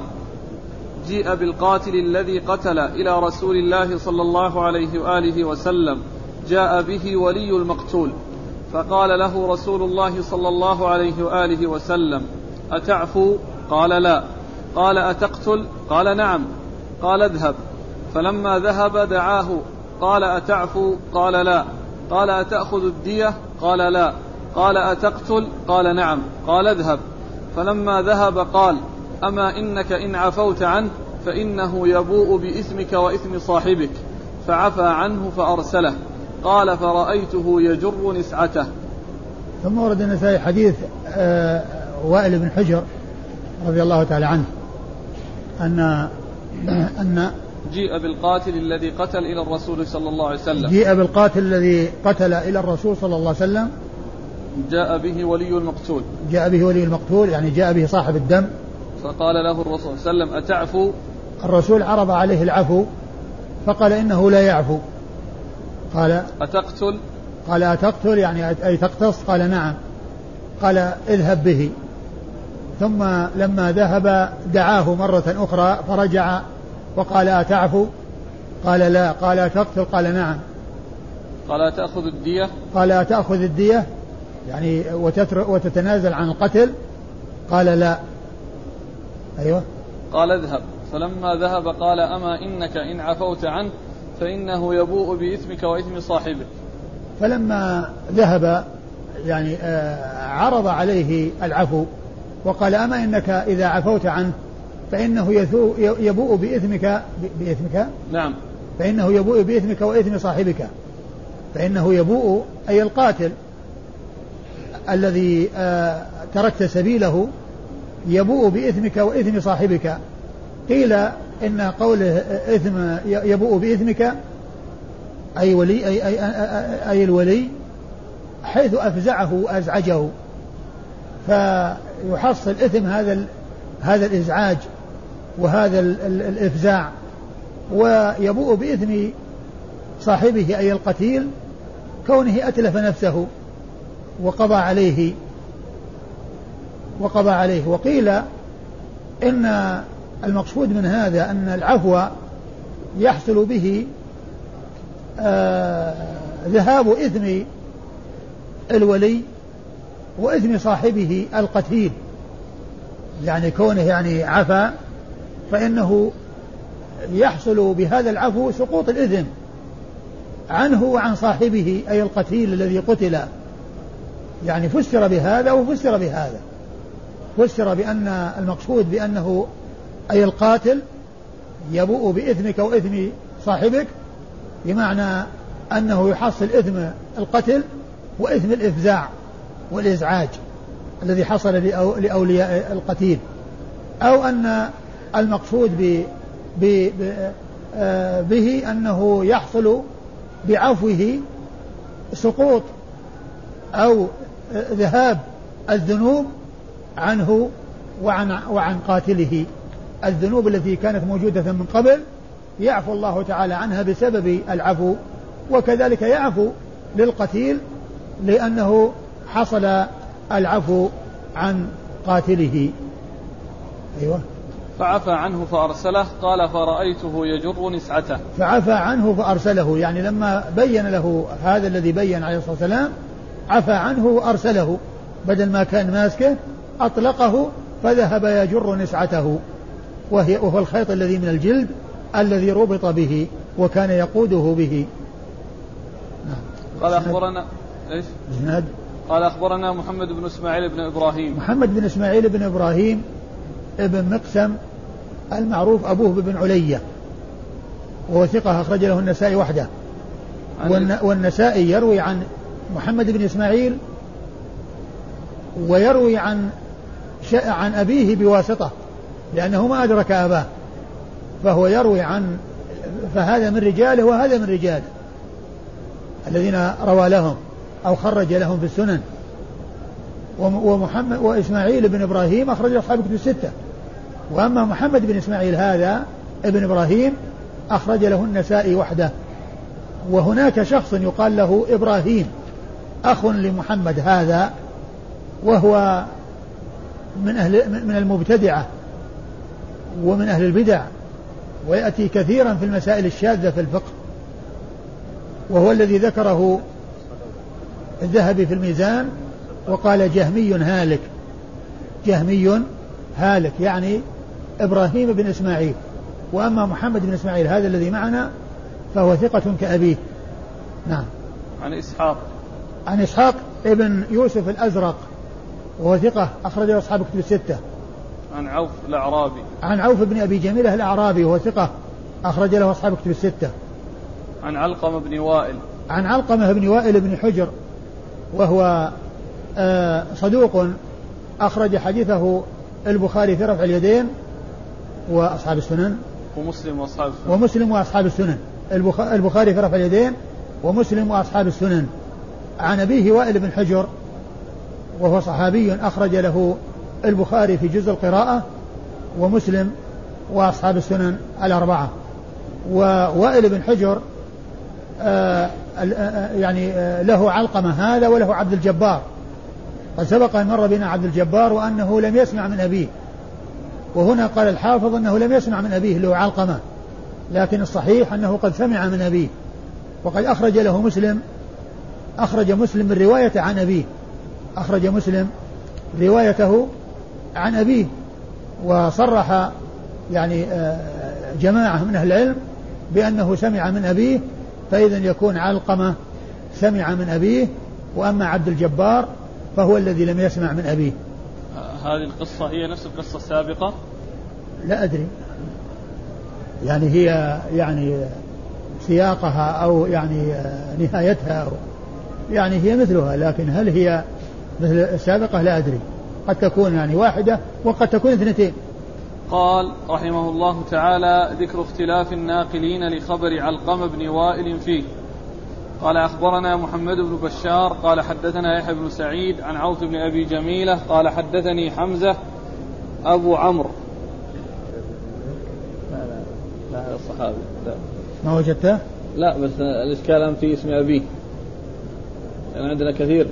جيء بالقاتل الذي قتل إلى رسول الله صلى الله عليه وآله وسلم جاء به ولي المقتول فقال له رسول الله صلى الله عليه وآله وسلم أتعفو؟ قال لا. قال أتقتل؟ قال نعم. قال اذهب. فلما ذهب دعاه قال أتعفو؟ قال لا. قال أتأخذ الدية؟ قال لا. قال أتقتل؟ قال نعم. قال اذهب. فلما ذهب قال أما إنك إن عفوت عنه فإنه يبوء بإثمك وإثم صاحبك. فعفى عنه فأرسله. قال فرأيته يجر نسعته. ثم ورد النسائي حديث آه وائل بن حجر رضي الله تعالى عنه أن أن جيء بالقاتل الذي قتل إلى الرسول صلى الله عليه وسلم. جيء بالقاتل الذي قتل إلى الرسول صلى الله عليه وسلم. جاء به ولي المقتول. جاء به ولي المقتول يعني جاء به صاحب الدم. فقال له الرسول صلى الله عليه وسلم أتعفو؟ الرسول عرض عليه العفو فقال إنه لا يعفو. قال أتقتل؟ قال أتقتل؟ يعني أي تقتص؟ قال نعم. قال اذهب به. ثم لما ذهب دعاه مرة أخرى فرجع وقال أتعفو؟ قال لا. قال أتقتل؟ قال نعم. قال أتأخذ الدية؟ قال أتأخذ الدية. يعني وتتنازل عن القتل؟ قال لا. أيوه. قال اذهب. فلما ذهب قال أما إنك إن عفوت عنه فإنه يبوء بإثمك وإثم صاحبه. فلما ذهب يعني آه، عرض عليه العفو وقال أما إنك إذا عفوت عنه فإنه يبوء بإثمك بإثمك؟ نعم. فإنه يبوء بإثمك وإثم صاحبك. فإنه يبوء أي القاتل الذي آه، تركت سبيله يبوء بإثمك وإثم صاحبك. قيل إن قوله إثم يبوء بإثمك أي ولي أي, أي, أي, أي الولي حيث أفزعه وأزعجه. فيحصل إثم هذا هذا الإزعاج. وهذا الإفزاع ويبوء بإثم صاحبه أي القتيل كونه أتلف نفسه وقضى عليه وقضى عليه. وقيل إن المقصود من هذا أن العفو يحصل به آه ذهاب إثم الولي وإثم صاحبه القتيل. يعني كونه يعني عفا فإنه يحصل بهذا العفو سقوط الإثم عنه وعن صاحبه أي القتيل الذي قتل. يعني فسر بهذا وفسر بهذا. فسر بأن المقصود بأنه أي القاتل يبوء بإثمك وإثم صاحبك بمعنى أنه يحصل إثم القتل وإثم الإفزاع والإزعاج الذي حصل لأولياء القتيل. أو أن المقصود ب ب آه، به أنه يحصل بعفوه سقوط أو ذهاب الذنوب عنه وعن وعن قاتله. الذنوب التي كانت موجودة من قبل يعفو الله تعالى عنها بسبب العفو وكذلك يعفو للقتيل لأنه حصل العفو عن قاتله. أيوة. فعفى عنه فأرسله قال فرأيته يجر نسعته. فعفى عنه فأرسله يعني لما بين له هذا الذي بين عليه الصلاة والسلام عفى عنه وأرسله. بدل ما كان ماسكه أطلقه فذهب يجر نسعته. وهي وهو الخيط الذي من الجلد الذي ربط به وكان يقوده به. نعم. قال أخبرنا إيش؟ إسناد؟ قال أخبرنا محمد بن إسماعيل بن إبراهيم. محمد بن إسماعيل بن إبراهيم ابن مقسم المعروف أبوه بن علية وهو ثقة أخرج له النسائي وحده. والنسائي يروي عن محمد بن إسماعيل ويروي عن عن أبيه بواسطة لأنه ما أدرك أباه فهو يروي عن فهذا من رجاله وهذا من رجاله الذين روى لهم أو خرج لهم في السنن. ومحمد وإسماعيل بن إبراهيم أخرج أصحاب كتب الستة. وأما محمد بن إسماعيل هذا ابن إبراهيم أخرج له النسائي وحده. وهناك شخص يقال له إبراهيم أخ لمحمد هذا وهو من أهل من المبتدعة ومن أهل البدع ويأتي كثيرا في المسائل الشاذة في الفقه. وهو الذي ذكره الذهبي في الميزان وقال جهمي هالك. جهمي هالك يعني إبراهيم بن إسماعيل. وأما محمد بن إسماعيل هذا الذي معنا فهو ثقة كأبيه. نعم. عن إسحاق. عن إسحاق ابن يوسف الأزرق وهو ثقة أخرج أصحاب كتب الستة. عن عوف الأعرابي. عن عوف بن أبي جميلة الأعرابي وهو ثقة أخرج له أصحاب كتب الستة. عن علقمة بن وائل. عن علقمة بن وائل بن حجر وهو آه صدوق أخرج حديثه البخاري في رفع اليدين وأصحاب السنن. ومسلم وأصحاب السنن. ومسلم وأصحاب السنن. البخاري في رفع اليدين ومسلم وأصحاب السنن. عن أبيه وائل بن حجر وهو صحابي أخرج له البخاري في جزء القراءة ومسلم وأصحاب السنن الأربعة. ووائل بن حجر آه، آه، يعني آه، له علقمة هذا وله عبد الجبار. قد سبق أن مر بنا عبد الجبار وأنه لم يسمع من أبيه. وهنا قال الحافظ أنه لم يسمع من أبيه له علقمة لكن الصحيح أنه قد سمع من أبيه وقد أخرج له مسلم أخرج مسلم من رواية عن أبيه أخرج مسلم روايته عن أبيه وصرح يعني جماعة من أهل العلم بأنه سمع من أبيه فإذا يكون علقمة سمع من أبيه وأما عبد الجبار فهو الذي لم يسمع من أبيه. هذه القصة هي نفس القصة السابقة؟ لا أدري. يعني هي يعني سياقها أو يعني نهايتها أو يعني هي مثلها لكن هل هي مثل السابقة؟ لا أدري. قد تكون يعني واحدة وقد تكون اثنتين. قال رحمه الله تعالى ذكر اختلاف الناقلين لخبر علقمة بن وائل فيه. قال أخبرنا محمد بن بشار قال حدثنا يحيى بن سعيد عن عوف بن أبي جميلة قال حدثني حمزة أبو عمرو. لا لا لا هذا الصحابي. لا. ما وجدته؟ لا بس الإشكال في اسم أبيه لأن يعني عندنا كثير.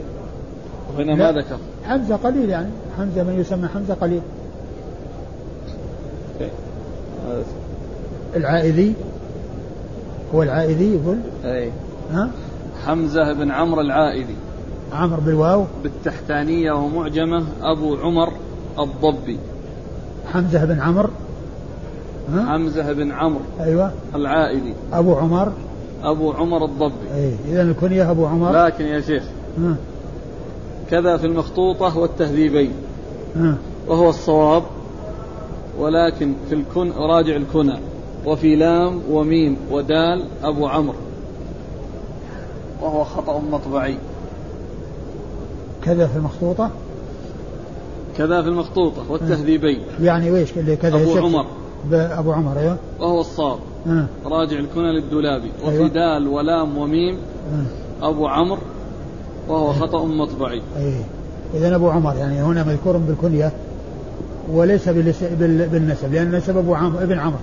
وهنا ما ذكر. حمزة قليل يعني. حمزة من يسمى حمزة قليل. العائذي. هو العائذي يقول؟ أي. ها؟ حمزة بن عمرو العائذي عمرو بالواو. بالتحتانية ومعجمة أبو عمر الضبي. حمزة بن عمرو. حمزة بن عمرو أيوة. العائدي. أبو عمر. أبو عمر الضبي. أي إذا الكنية أبو عمر. لكن يا شيخ. ها. كذا في المخطوطة والتهذيبين. ها. وهو الصواب ولكن في الكن راجع الكنى. وفي لام وميم ودال أبو عمرو. وهو خطأ مطبعي. كذا في المخطوطة؟ كذا في المخطوطة والتهذيبين يعني ويش اللي كذا أبو عمر. أبو عمر أيوه. وهو الصاب. أه. راجع الكنى للدولابي. وفي أيوة. دال ولام وميم. أه. أبو عمرو. وهو خطأ مطبعي. أيه. إذا أبو عمر يعني هنا مذكور بالكنية وليس بالنسب لأن نسب أبو عمرو ابن عمرو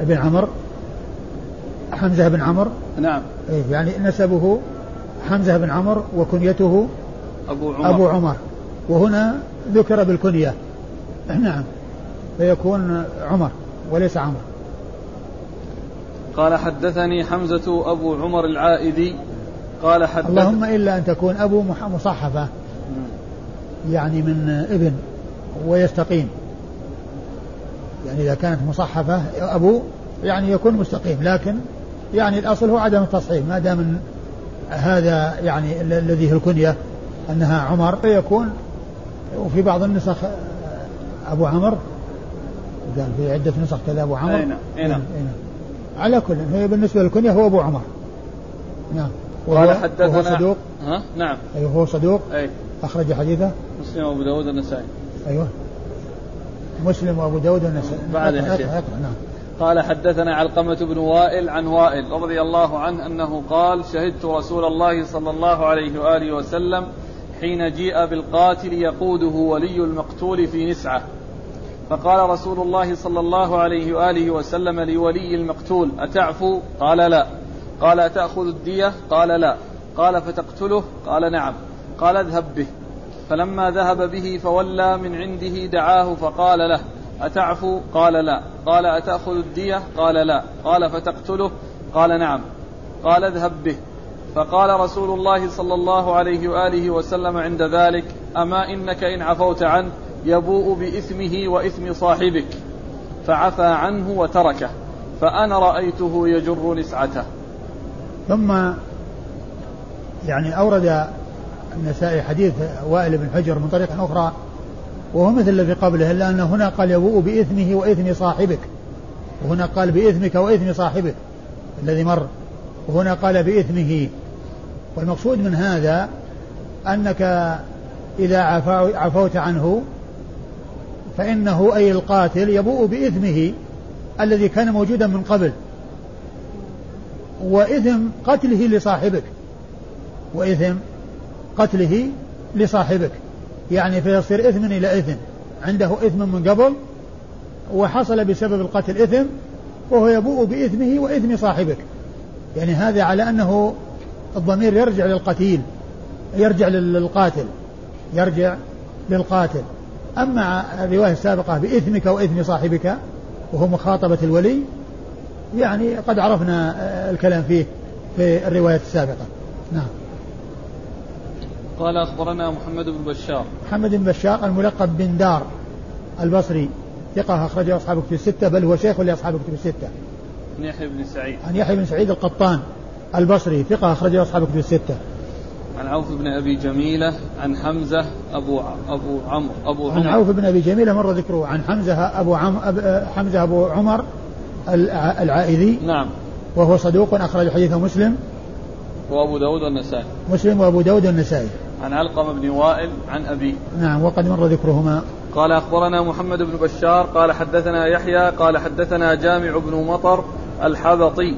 ابن عمرو حمزة بن عمرو نعم. إيه يعني نسبه حمزة بن عمرو وكنيته أبو عمر. أبو عمر. وهنا ذكر بالكنية. نعم. فيكون عمر وليس عمرو قال حدثني حمزة أبو عمر العائدي. قال حدث اللهم إلا أن تكون أبو مصحفة. يعني من ابن ويستقيم. يعني إذا كانت مصحفة أبو يعني يكون مستقيم. لكن يعني الأصل هو عدم التصحيح ما دام هذا يعني الذي هي الكنية أنها عمر فيكون وفي بعض النسخ أبو عمر قال في عدة نسخ كذا أبو عمر أين نعم أين نعم. على كل هي بالنسبة للكنية هو أبو عمر. نعم. قال حدثنا وهو صدوق. ها؟ نعم. أيوه هو صدوق. أي. أخرج حديثه. مسلم وأبو داود النسائي أيوه. مسلم وأبو داود والنسائي. بعد نعم. قال حدثنا علقمة بن وائل عن وائل رضي الله عنه أنه قال شهدت رسول الله صلى الله عليه وآله وسلم حين جيء بالقاتل يقوده ولي المقتول في نسعة. فقال رسول الله صلى الله عليه وآله وسلم لولي المقتول أتعفو؟ قال لا. قال أتأخذ الدية؟ قال لا. قال فتقتله؟ قال نعم. قال اذهب به. فلما ذهب به فولى من عنده دعاه فقال له. أتعفو؟ قال لا. قال أتأخذ الدية؟ قال لا. قال فتقتله؟ قال نعم. قال اذهب به. فقال رسول الله صلى الله عليه وآله وسلم عند ذلك أما إنك إن عفوت عنه يبوء بإثمه وإثم صاحبك. فعفى عنه وتركه. فأنا رأيته يجر نسعته. ثم يعني أورد النسائي حديث وائل بن حجر من طريق أخرى وهو مثل الذي قبله إلا أن هنا قال يبوء بإثمه وإثم صاحبك. وهنا قال بإثمك وإثم صاحبك الذي مر. وهنا قال بإثمه. والمقصود من هذا أنك إذا عفوت عنه فإنه أي القاتل يبوء بإثمه الذي كان موجودا من قبل. وإثم قتله لصاحبك. وإثم قتله لصاحبك. يعني فيصير إثم إلى إثم. عنده إثم من قبل وحصل بسبب القتل إثم وهو يبوء بإثمه وإثم صاحبك. يعني هذا على أنه الضمير يرجع للقتيل يرجع للقاتل يرجع للقاتل. أما الرواية السابقة بإثمك وإثم صاحبك وهو مخاطبة الولي يعني قد عرفنا الكلام فيه في الرواية السابقة. نعم. قال أخبرنا محمد بن بشار. محمد بن بشار الملقب بن دار البصري ثقة أخرجه أصحاب كتب الستة بل هو شيخ لأصحاب كتب الستة. عن يحيى بن سعيد. عن يحيى بن سعيد القطان البصري ثقة أخرجه أصحاب كتب الستة. عن عوف بن أبي جميلة عن حمزة أبو أبو عمرو أبو عمر. عن عوف بن أبي جميلة مر ذكره عن حمزة أبو عم أب حمزة أبو عمر العائذي. نعم. وهو صدوق أخرج حديثه مسلم. وأبو داود والنسائي. مسلم وأبو داود والنسائي. عن علقمة بن وائل عن أبيه نعم وقد مر ذكرهما. قال أخبرنا محمد بن بشار قال حدثنا يحيى قال حدثنا جامع بن مطر الحبطي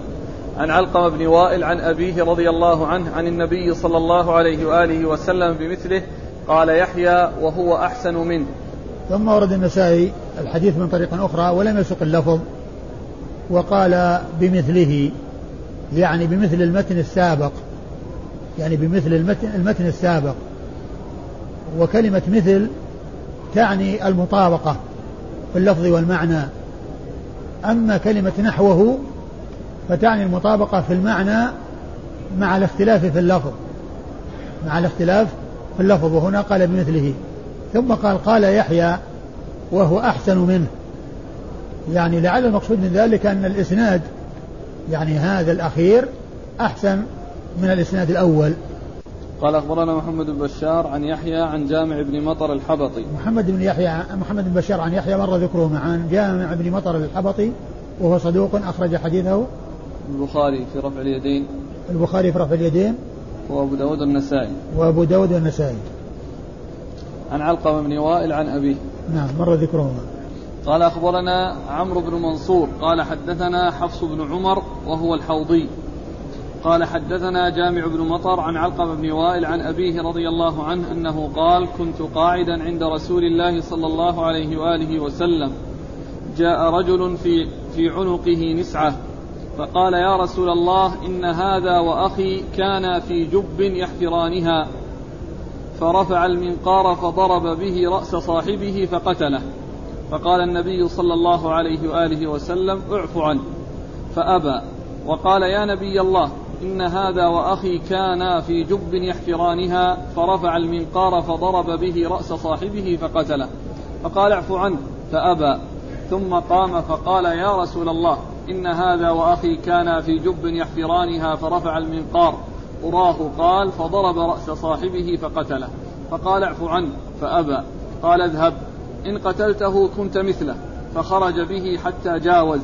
عن علقمة بن وائل عن أبيه رضي الله عنه عن النبي صلى الله عليه وآله وسلم بمثله قال يحيى وهو أحسن منه. ثم ورد النسائي الحديث من طريق أخرى ولم يسق اللفظ وقال بمثله يعني بمثل المتن السابق. يعني بمثل المتن, المتن السابق. وكلمة مثل تعني المطابقة في اللفظ والمعنى. أما كلمة نحوه فتعني المطابقة في المعنى مع الاختلاف في اللفظ. مع الاختلاف في اللفظ وهنا قال بمثله. ثم قال قال يحيى وهو أحسن منه. يعني لعل المقصود من ذلك أن الإسناد يعني هذا الأخير أحسن من الإسناد الأول. قال أخبرنا محمد بن بشار عن يحيى عن جامع بن مطر الحبطي. محمد بن يحيى محمد بن بشار عن يحيى مر ذكره عن جامع بن مطر الحبطي وهو صدوق أخرج حديثه. البخاري في رفع اليدين. البخاري في رفع اليدين. وأبو داود النسائي. وأبو داود النسائي. عن علقمة بن وائل عن أبيه. نعم مر ذكرهما قال أخبرنا عمرو بن منصور قال حدثنا حفص بن عمر وهو الحوضي. قال حدثنا جامع بن مطر عن علقمة بن وائل عن أبيه رضي الله عنه أنه قال كنت قاعدا عند رسول الله صلى الله عليه وآله وسلم. جاء رجل في في عنقه نسعة فقال يا رسول الله إن هذا وأخي كانا في جب يحفرانها فرفع المنقار فضرب به رأس صاحبه فقتله. فقال النبي صلى الله عليه وآله وسلم اعف عنه. فأبى. وقال يا نبي الله إن هذا وأخي كانا في جب يحفرانها فرفع المنقار فضرب به رأس صاحبه فقتله. فقال اعف عنه. فأبى. ثم قام فقال يا رسول الله إن هذا وأخي كانا في جب يحفرانها فرفع المنقار. أراه قال فضرب رأس صاحبه فقتله. فقال اعف عنه. فأبى. قال اذهب. إن قتلته كنت مثله. فخرج به حتى جاوز.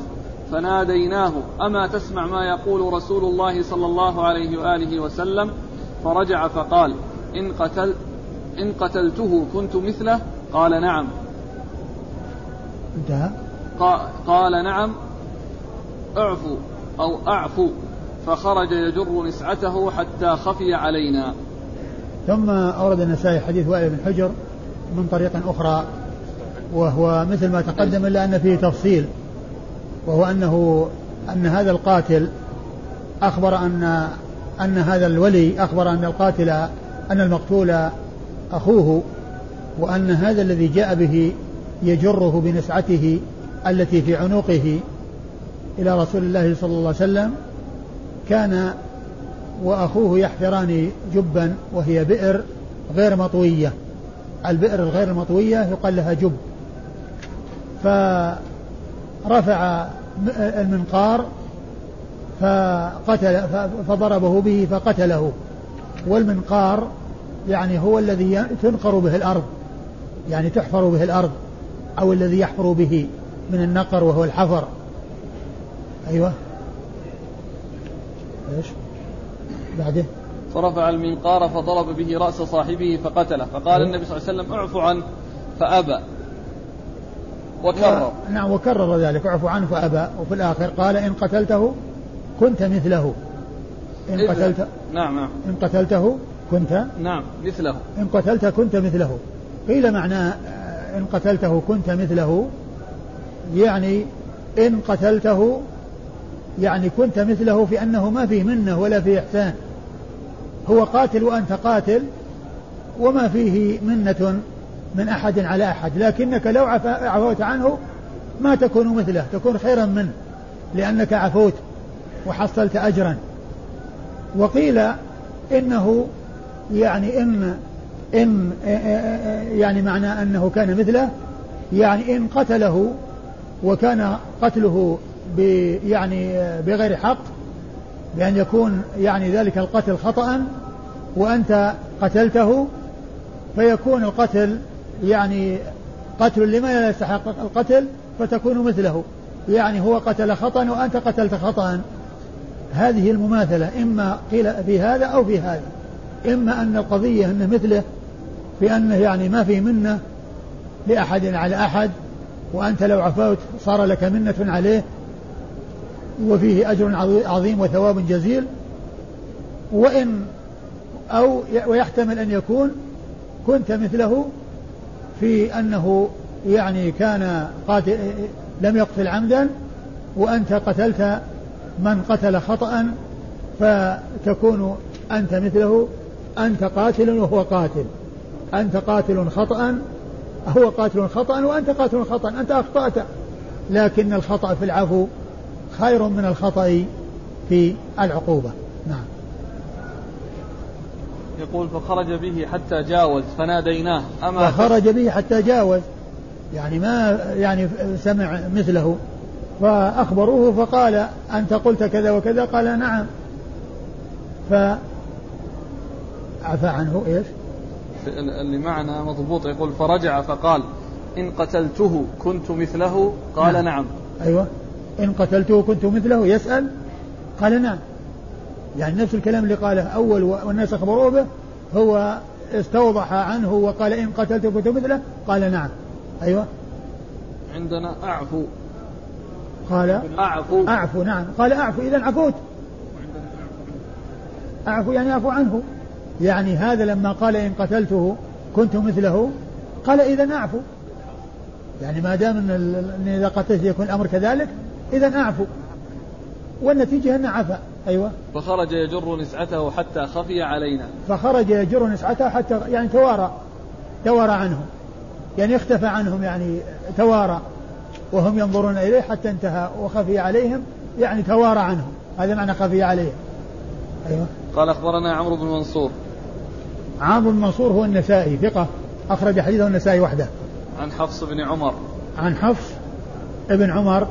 فناديناه أما تسمع ما يقول رسول الله صلى الله عليه وآله وسلم؟ فرجع فقال إن, قتل إن قتلته كنت مثله؟ قال نعم. انتهى قال نعم. أعفو أو أعفو. فخرج يجر نسعته حتى خفي علينا. ثم أورد النسائي حديث وائل بن حجر من طريق أخرى وهو مثل ما تقدم إلا أن فيه تفصيل. وهو أنه أن هذا القاتل أخبر أن أن هذا الولي أخبر أن القاتل أن المقتول أخوه وأن هذا الذي جاء به يجره بنسعته التي في عنقه إلى رسول الله صلى الله عليه وسلم كان وأخوه يحفران جبا وهي بئر غير مطوية. البئر الغير المطوية يقال لها جب. فرفع المنقار فقتل فضربه به فقتله. والمنقار يعني هو الذي تنقر به الأرض يعني تحفر به الأرض أو الذي يحفر به من النقر وهو الحفر. أيوة. إيش؟ بعده. فرفع المنقار فضرب به رأس صاحبه فقتله. فقال النبي صلى الله عليه وسلم اعفو عنه فأبى. وكرر. نعم وكرر ذلك. اعفو عنه فأبى. وفي الآخر قال إن قتلته كنت مثله. إن قتلت نعم نعم. إن قتلته كنت نعم مثله. إن قتلت كنت مثله. قيل معناه إن قتلته كنت مثله يعني إن قتلته يعني كنت مثله في أنه ما فيه منة ولا فيه إحسان. هو قاتل وأنت قاتل وما فيه منة من أحد على أحد لكنك لو عفوت عنه ما تكون مثله تكون خيرا منه لأنك عفوت وحصلت أجرا. وقيل إنه يعني إن إن يعني معنى أنه كان مثله يعني إن قتله وكان قتله يعني بغير حق بأن يكون يعني ذلك القتل خطأ وأنت قتلته فيكون القتل يعني قتل لما لا يستحق القتل فتكون مثله. يعني هو قتل خطأ وأنت قتلت خطأ. هذه المماثلة إما قيل في هذا أو في هذا. إما أن القضية أنه مثله في أنه يعني ما في منة لأحد على أحد وأنت لو عفوت صار لك منة عليه وفيه أجر عظيم وثواب جزيل. وإن أو ويحتمل أن يكون كنت مثله في أنه يعني كان قاتل لم يقتل عمدا وأنت قتلت من قتل خطأ فتكون أنت مثله أنت قاتل وهو قاتل. أنت قاتل خطأ هو قاتل خطأ وأنت قاتل خطأ أنت أخطأت. لكن الخطأ في العفو خير من الخطأ في العقوبة. يقول فخرج به حتى جاوز فناديناه أما فخرج به حتى جاوز. يعني ما يعني سمع مثله. فأخبروه فقال أنت قلت كذا وكذا؟ قال نعم. فعفى عنه إيش؟ اللي معنا مضبوط يقول فرجع فقال إن قتلته كنت مثله؟ قال نعم, نعم. أيوة. إن قتلته كنت مثله يسأل؟ قال نعم. يعني نفس الكلام اللي قاله أول والناس أخبروه به هو استوضح عنه وقال إن قتلته كنت مثله قال نعم. أيوة. عندنا أعفو. قال أعفو. أعفو نعم. قال أعفو إذا عفوت. أعفو يعني أعفو عنه. يعني هذا لما قال إن قتلته كنت مثله قال إذا أعفو. يعني ما دام إن إذا قتلت يكون الأمر كذلك إذا أعفو. والنتيجة أنه عفا. أيوه. فخرج يجر نسعته حتى خفي علينا. فخرج يجر نسعته حتى يعني توارى. توارى عنهم. يعني اختفى عنهم يعني توارى. وهم ينظرون إليه حتى انتهى. وخفي عليهم يعني توارى عنهم. هذا معنى خفي عليهم. أيوه. قال أخبرنا عمرو بن منصور. عمرو بن منصور هو النسائي ثقة. أخرج حديثه النسائي وحده. عن حفص بن عمر. عن حفص ابن عمر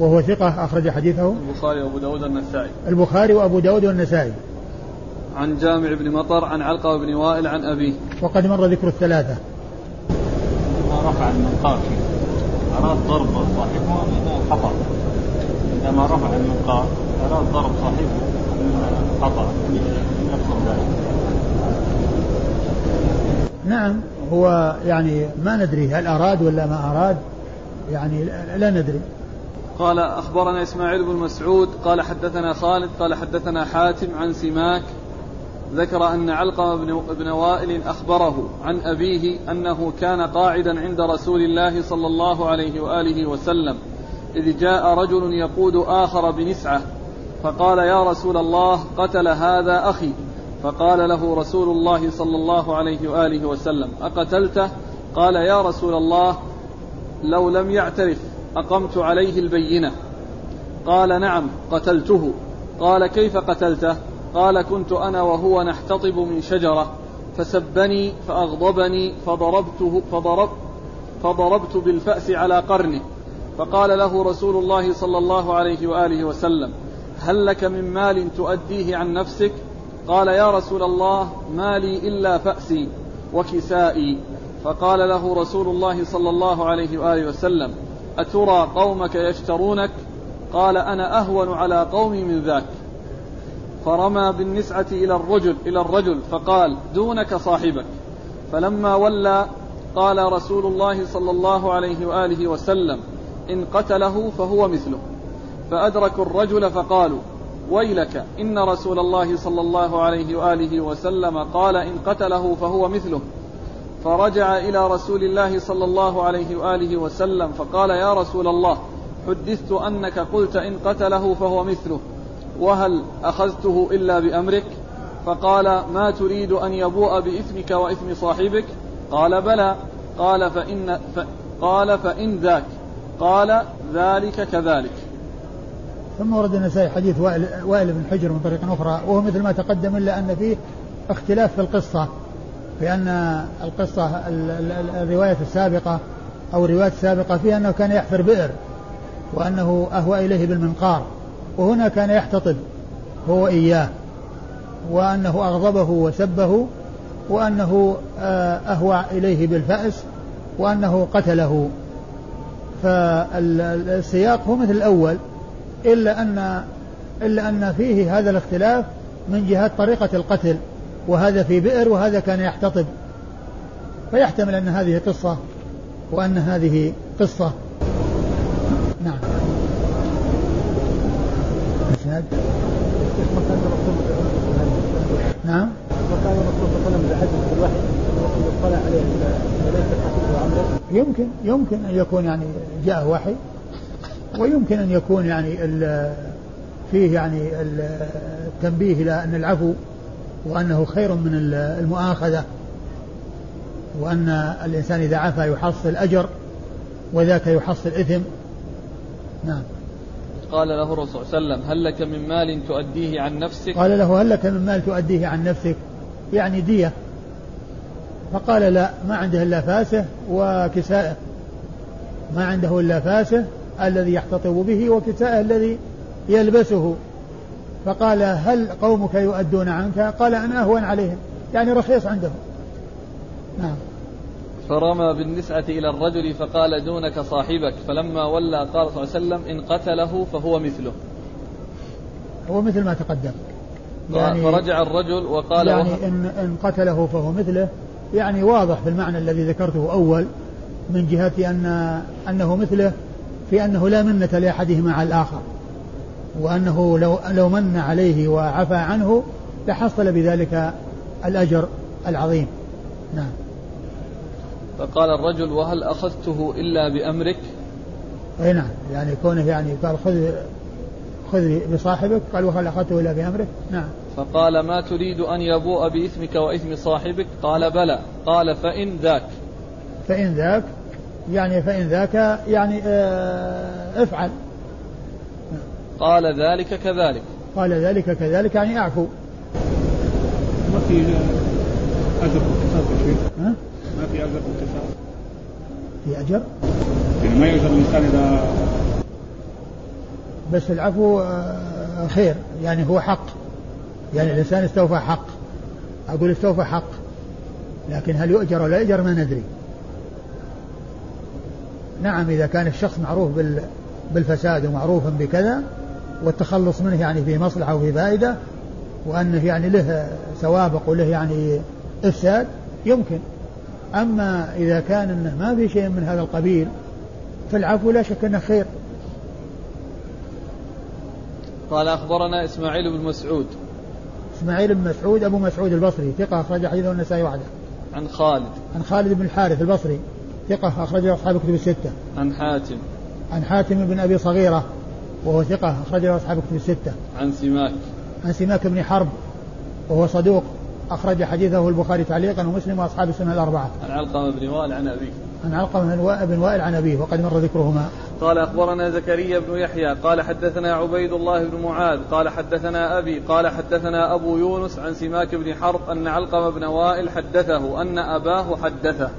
وهو ثقة أخرج حديثه. البخاري وأبو داود والنسائي. البخاري وأبو داود والنسائي. عن جامع بن مطر عن علقة بن وائل عن أبيه. وقد مر ذكر الثلاثة. ما رفع المنقار أراد ضرب صاحبه خطأ؟ عندما رفع المنقار أراد ضرب صاحبه خطأ؟ نعم هو يعني ما ندري هل أراد ولا ما أراد. يعني لا ندري. قال أخبرنا إسماعيل بن مسعود قال حدثنا خالد قال حدثنا حاتم عن سماك ذكر أن علقمة بن, بن وائل أخبره عن أبيه أنه كان قاعدا عند رسول الله صلى الله عليه وآله وسلم إذ جاء رجل يقود آخر بنسعة فقال يا رسول الله قتل هذا أخي فقال له رسول الله صلى الله عليه وآله وسلم أقتلته؟ قال يا رسول الله لو لم يعترف. أقمت عليه البينة. قال نعم قتلته. قال كيف قتلته؟ قال كنت أنا وهو نحتطب من شجرة. فسبني فأغضبني فضربته فضرب فضربت بالفأس على قرنه. فقال له رسول الله صلى الله عليه وآله وسلم هل لك من مال تؤديه عن نفسك؟ قال يا رسول الله ما لي إلا فأسي وكسائي. فقال له رسول الله صلى الله عليه وآله وسلم أترى قومك يشترونك؟ قال أنا أهون على قومي من ذاك. فرمى بالنسعة إلى الرجل إلى الرجل فقال دونك صاحبك. فلما ولى قال رسول الله صلى الله عليه وآله وسلم إن قتله فهو مثله. فأدركوا الرجل فقالوا ويلك إن رسول الله صلى الله عليه وآله وسلم قال إن قتله فهو مثله. فرجع إلى رسول الله صلى الله عليه وآله وسلم فقال يا رسول الله حدثت أنك قلت إن قتله فهو مثله وهل أخذته إلا بأمرك؟ فقال ما تريد أن يبوء بإثمك وإثم صاحبك؟ قال بلى. قال فإن ف قال فإن ذاك. قال ذلك كذلك. ثم ورد النسائي حديث وائل, وائل بن حجر من طريق أخرى وهو مثل ما تقدم إلا أن فيه اختلاف في القصة. لأن القصة الرواية السابقة أو الرواية السابقة فيها أنه كان يحفر بئر وأنه أهوى إليه بالمنقار وهنا كان يحتطب هو إياه وأنه أغضبه وسبه وأنه آه، أهوى إليه بالفأس وأنه قتله. فالسياق هو مثل الأول إلا أن إلا أن فيه هذا الاختلاف من جهة طريقة القتل. وهذا في بئر وهذا كان يحتطب. فيحتمل أن هذه قصة وأن هذه قصة. نعم. نعم. يطلع عليه يمكن يمكن أن يكون يعني جاء وحي ويمكن أن يكون يعني فيه يعني التنبيه إلى أن العفو وأنه خير من المؤاخذة وأن الإنسان إذا عفا يحصل أجر وذاك يحصل إثم. نعم. قال له الرسول صلى الله عليه وسلم هل لك من مال تؤديه عن نفسك؟ قال له هل لك من مال تؤديه عن نفسك؟ يعني دية. فقال لا ما عنده إلا فاسه وكسائه. ما عنده إلا فاسه الذي يحتطب به وكسائه الذي يلبسه. فقال هل قومك يؤدون عنك؟ قال أنا أهون عليهم يعني رخيص عندهم. نعم. فرمى بالنسعة إلى الرجل فقال دونك صاحبك فلما ولى قال صلى الله عليه وسلم إن قتله فهو مثله. هو مثل ما تقدم. يعني فرجع الرجل وقال يعني إن, إن قتله فهو مثله يعني واضح في المعنى الذي ذكرته أول من جهة أن أنه مثله في أنه لا منة لأحدهما على الآخر. وأنه لو لو من عليه وعفى عنه لحصل بذلك الأجر العظيم. نعم. فقال الرجل وهل أخذته إلا بأمرك؟ أي نعم. يعني كونه يعني قال خذ خذ بصاحبك قال وهل أخذته إلا بأمرك؟ نعم. فقال ما تريد أن يبوء بإثمك وإثم صاحبك؟ قال بلى. قال فإن ذاك. فإن ذاك يعني فإن ذاك يعني آه افعل. قال ذلك كذلك. قال ذلك كذلك يعني أعفو. ما في أجر ها؟ ما في أجر اقتصاد في أجر؟ يعني ما يؤجر الإنسان إذا بس العفو آه، خير يعني هو حق. يعني الإنسان استوفى حق. أقول استوفى حق. لكن هل يؤجر ولا يؤجر ما ندري. نعم إذا كان الشخص معروف بالفساد ومعروف بكذا والتخلص منه يعني في مصلحة وفي فائدة وأنه يعني له سوابق وله يعني إفساد يمكن. أما إذا كان أنه ما في شيء من هذا القبيل فالعفو لا شك أنه خير. قال أخبرنا إسماعيل بن مسعود. إسماعيل بن مسعود أبو مسعود البصري ثقة أخرج حديثه النسائي وحده عن خالد. عن خالد بن الحارث البصري ثقة أخرجه أصحاب الكتب الستة. عن حاتم. عن حاتم بن أبي صغيرة وهو ثقة أخرجه أصحاب الكتب الستة عن سماك عن سماك بن حرب وهو صدوق أخرج حديثه البخاري تعليقا ومسلم وأصحاب السنة الأربعة. عن علقمة بن وائل عن أبيه. عن علقمة بن وائل عن أبيه وقد مر ذكرهما. قال أخبرنا زكريا بن يحيى قال حدثنا عبيد الله بن معاذ قال حدثنا أبي قال حدثنا أبو يونس عن سماك بن حرب أن علقمة بن وائل حدثه أن أباه حدثه.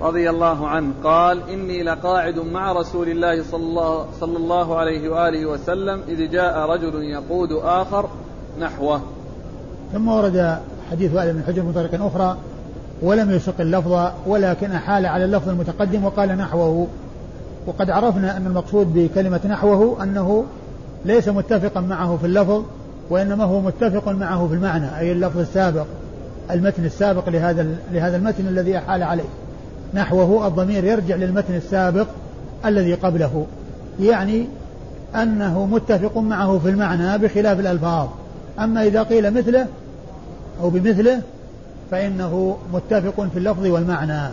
رضي الله عنه قال إني لقاعد مع رسول الله صلى الله, صلى الله عليه وآله وسلم إذ جاء رجل يقود آخر نحوه. ثم ورد حديث وائل بن حجر من طريق أخرى ولم يسق اللفظ ولكن أحال على اللفظ المتقدم وقال نحوه. وقد عرفنا أن المقصود بكلمة نحوه أنه ليس متفقا معه في اللفظ وإنما هو متفق معه في المعنى أي اللفظ السابق المتن السابق لهذا لهذا المتن الذي أحال عليه. نحوه الضمير يرجع للمتن السابق الذي قبله يعني أنه متفق معه في المعنى بخلاف الألفاظ. أما إذا قيل مثله أو بمثله فإنه متفق في اللفظ والمعنى.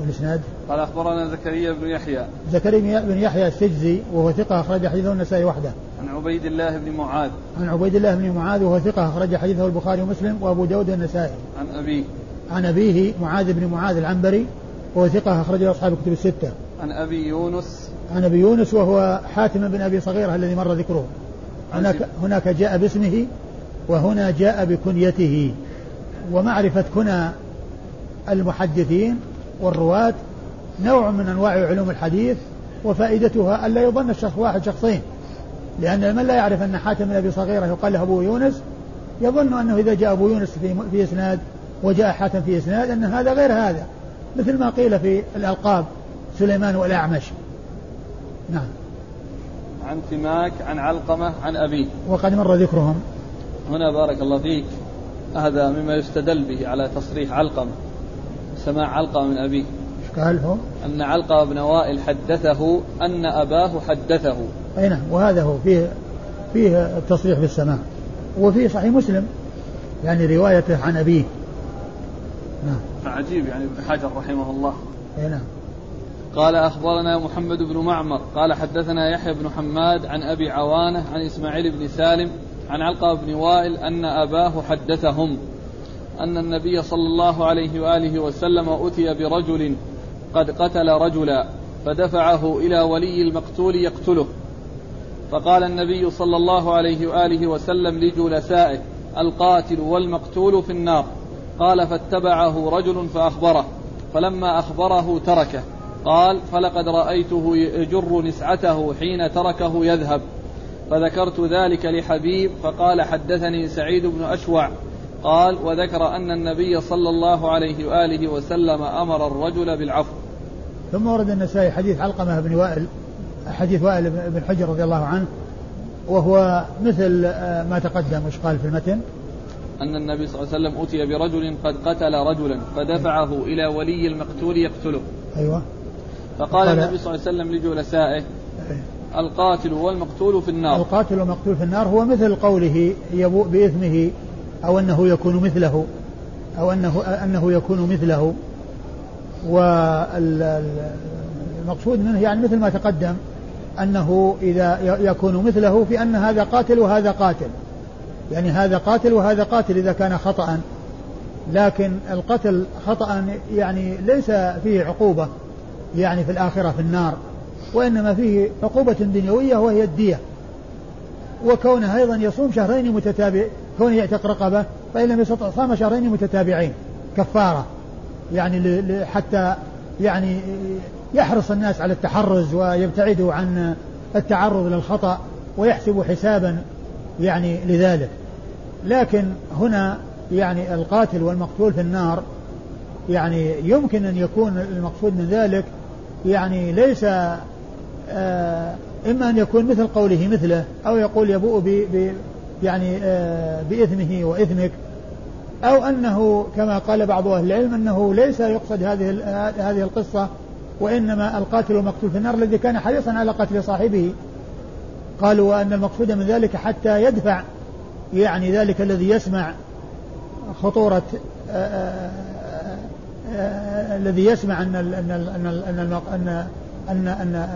والإسناد؟ قال أخبرنا زكريا بن يحيى. زكريا بن يحيى السجزي وهو ثقة أخرج حديثه النسائي وحده. عن عبيد الله بن معاذ. عن عبيد الله بن معاذ وهو ثقة أخرج حديثه البخاري ومسلم وأبو داود النسائي. عن أبيه. عن أبيه معاذ بن معاذ العنبري وهو ثقة أخرجه أصحاب الكتب الستة. عن أبي يونس. عن أبي يونس وهو حاتم بن أبي صغيرة الذي مر ذكره. هناك هناك جاء باسمه وهنا جاء بكنيته. ومعرفة كنى المحدثين والرواة نوع من أنواع علوم الحديث وفائدتها ألا يظن الشخص واحد شخصين. لأن من لا يعرف أن حاتم بن أبي صغيرة يقال له أبو يونس يظن أنه إذا جاء أبو يونس في, في إسناد وجاء حاتم في إسناد أن هذا غير هذا مثل ما قيل في الألقاب سليمان والأعمش. نعم. عن سماك عن علقمة عن أبيه وقد مر ذكرهم. هنا بارك الله فيك هذا مما يستدل به على تصريح علقمة سماع علقمة من أبيه قال هو؟ أن علقمة بن وائل حدثه أن أباه حدثه. أي نعم وهذا هو فيه فيه التصريح بالسماع وفي صحيح مسلم يعني روايته عن أبيه. نعم. فعجيب يعني ابن حجر رحمه الله. أي نعم. قال أخبرنا محمد بن معمر قال حدثنا يحيى بن حماد عن أبي عوانة عن إسماعيل بن سالم عن علقة بن وائل أن أباه حدثهم أن النبي صلى الله عليه وآله وسلم أتي برجل قد قتل رجلا فدفعه إلى ولي المقتول يقتله. فقال النبي صلى الله عليه وآله وسلم لجلسائه القاتل والمقتول في النار. قال فاتبعه رجل فأخبره فلما أخبره تركه. قال فلقد رأيته يجر نسعته حين تركه يذهب. فذكرت ذلك لحبيب فقال حدثني سعيد بن أشوع. قال وذكر أن النبي صلى الله عليه وآله وسلم أمر الرجل بالعفو. ثم ورد النسائي حديث علقمة بن وائل حديث وائل بن حجر رضي الله عنه وهو مثل ما تقدم وش قال في المتن؟ أن النبي صلى الله عليه وسلم أتي برجل قد قتل رجلا فدفعه إلى ولي المقتول يقتله. أيوة. فقال النبي صلى الله عليه وسلم لجلسائه القاتل والمقتول في النار. القاتل والمقتول في النار هو مثل قوله يبوء بإثمه أو أنه يكون مثله أو أنه أنه يكون مثله. والمقصود منه يعني مثل ما تقدم أنه إذا يكون مثله في أن هذا قاتل وهذا قاتل. يعني هذا قاتل وهذا قاتل إذا كان خطأ. لكن القتل خطأ يعني ليس فيه عقوبة يعني في الآخرة في النار وإنما فيه عقوبة دنيوية وهي الدية. وكونه أيضا يصوم شهرين متتابع كونه يعتق رقبة فإن لم يستطع صام شهرين متتابعين كفارة. يعني حتى يعني يحرص الناس على التحرز ويبتعدوا عن التعرض للخطأ ويحسبوا حسابا يعني لذلك. لكن هنا يعني القاتل والمقتول في النار يعني يمكن أن يكون المقصود من ذلك يعني ليس آه إما أن يكون مثل قوله مثله أو يقول يبوء ب ب يعني آه بإثمه وإثمك أو أنه كما قال بعض أهل العلم أنه ليس يقصد هذه هذه القصة وإنما القاتل المقتول في النار الذي كان حريصا على قتل صاحبه. قالوا وأن المقصود من ذلك حتى يدفع يعني ذلك الذي يسمع خطورة الذي يسمع أن أن أن أن أن أن, أن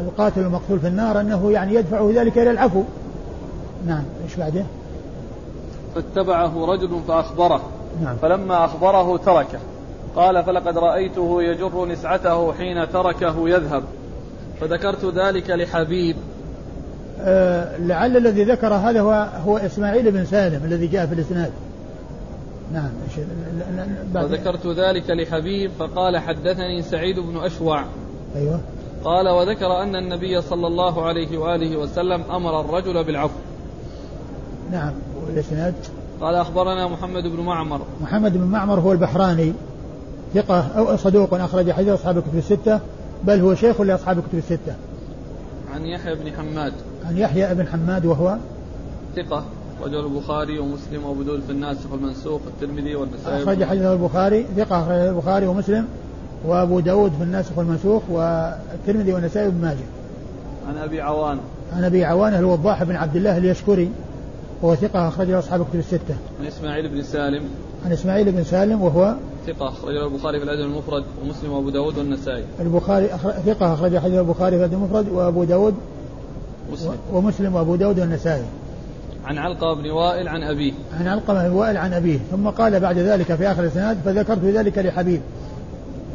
القاتل المقتول في النار أنه يعني يدفعه ذلك إلى العفو نعم إيش بعده؟ فاتبعه رجل فأخبره نعم. فلما أخبره تركه قال فلقد رأيته يجر نسعته حين تركه يذهب فذكرت ذلك لحبيب آه لعل الذي ذكر هذا هو هو إسماعيل بن سالم الذي جاء في الإسناد. نعم وذكرت ذلك لحبيب فقال حدثني سعيد بن أشوع. أيوة. قال وذكر أن النبي صلى الله عليه وآله وسلم أمر الرجل بالعفو. نعم والإسناد؟ قال أخبرنا محمد بن معمر. محمد بن معمر هو البحراني ثقة أو صدوق أخرج حديث أصحاب الكتب الستة بل هو شيخ لأصحاب الكتب الستة. عن يحيى بن حماد. عن يحيى بن حماد وهو ثقة رجل البخاري ومسلم وأبو داود في الناسخ والمنسوخ والترمذي والنسائي أخرج حديث البخاري ثقة أخرج البخاري ومسلم وأبو داود في الناسخ والمنسوخ والترمذي والنسائي وابن ماجه. عن أبي عوان. عن أبي عوان الوضاح بن عبد الله اليشكري وهو ثقة أخرج له أصحاب الكتب الستة. عن إسماعيل بن سالم. عن إسماعيل بن سالم وهو ثقة أخرج له البخاري في الأدب المفرد ومسلم وأبو داود والنسائي. البخاري ثقة أخرج حديث البخاري في الأدب المفرد وأبو داود مسلم ومسلم وأبو داود والنسائي. عن علقة بن وائل عن أبيه. عن علقة بن وائل عن أبيه. ثم قال بعد ذلك في آخر الإسناد فذكرت ذلك لحبيب.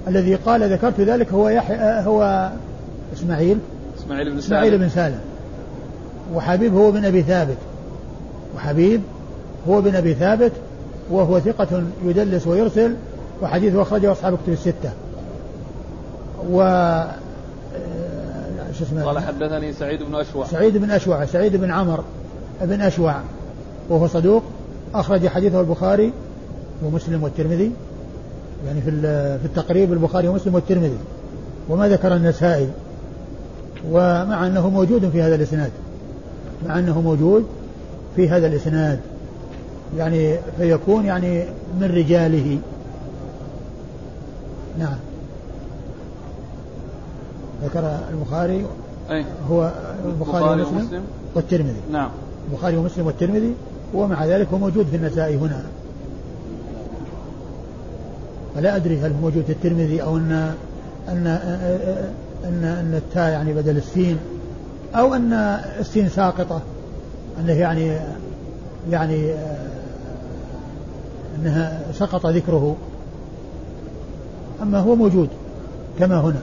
الذي قال ذكرت ذلك هو يحيى هو إسماعيل. إسماعيل بن سالم. إسماعيل بن سالم. وحبيب هو بن أبي ثابت. وحبيب هو بن أبي ثابت وهو ثقة يدلس ويرسل وحديثه أخرجه أصحاب الكتب الستة. و شو اسمه قال حدثني سعيد بن أشوع. سعيد بن أشوع سعيد بن عمر بن أشوع وهو صدوق أخرج حديثه البخاري ومسلم والترمذي يعني في في التقريب البخاري ومسلم والترمذي وما ذكر النسائي ومع أنه موجود في هذا الإسناد مع أنه موجود في هذا الإسناد يعني فيكون يعني من رجاله. نعم. ذكر البخاري أي. هو البخاري ومسلم والترمذي. نعم. البخاري ومسلم والترمذي ومع ذلك هو موجود في النسائي هنا. فلا أدري هل هو موجود في الترمذي أو أن أن أن أن التاء يعني بدل السين أو أن السين ساقطة أنه يعني يعني أنها سقط ذكره. أما هو موجود كما هنا.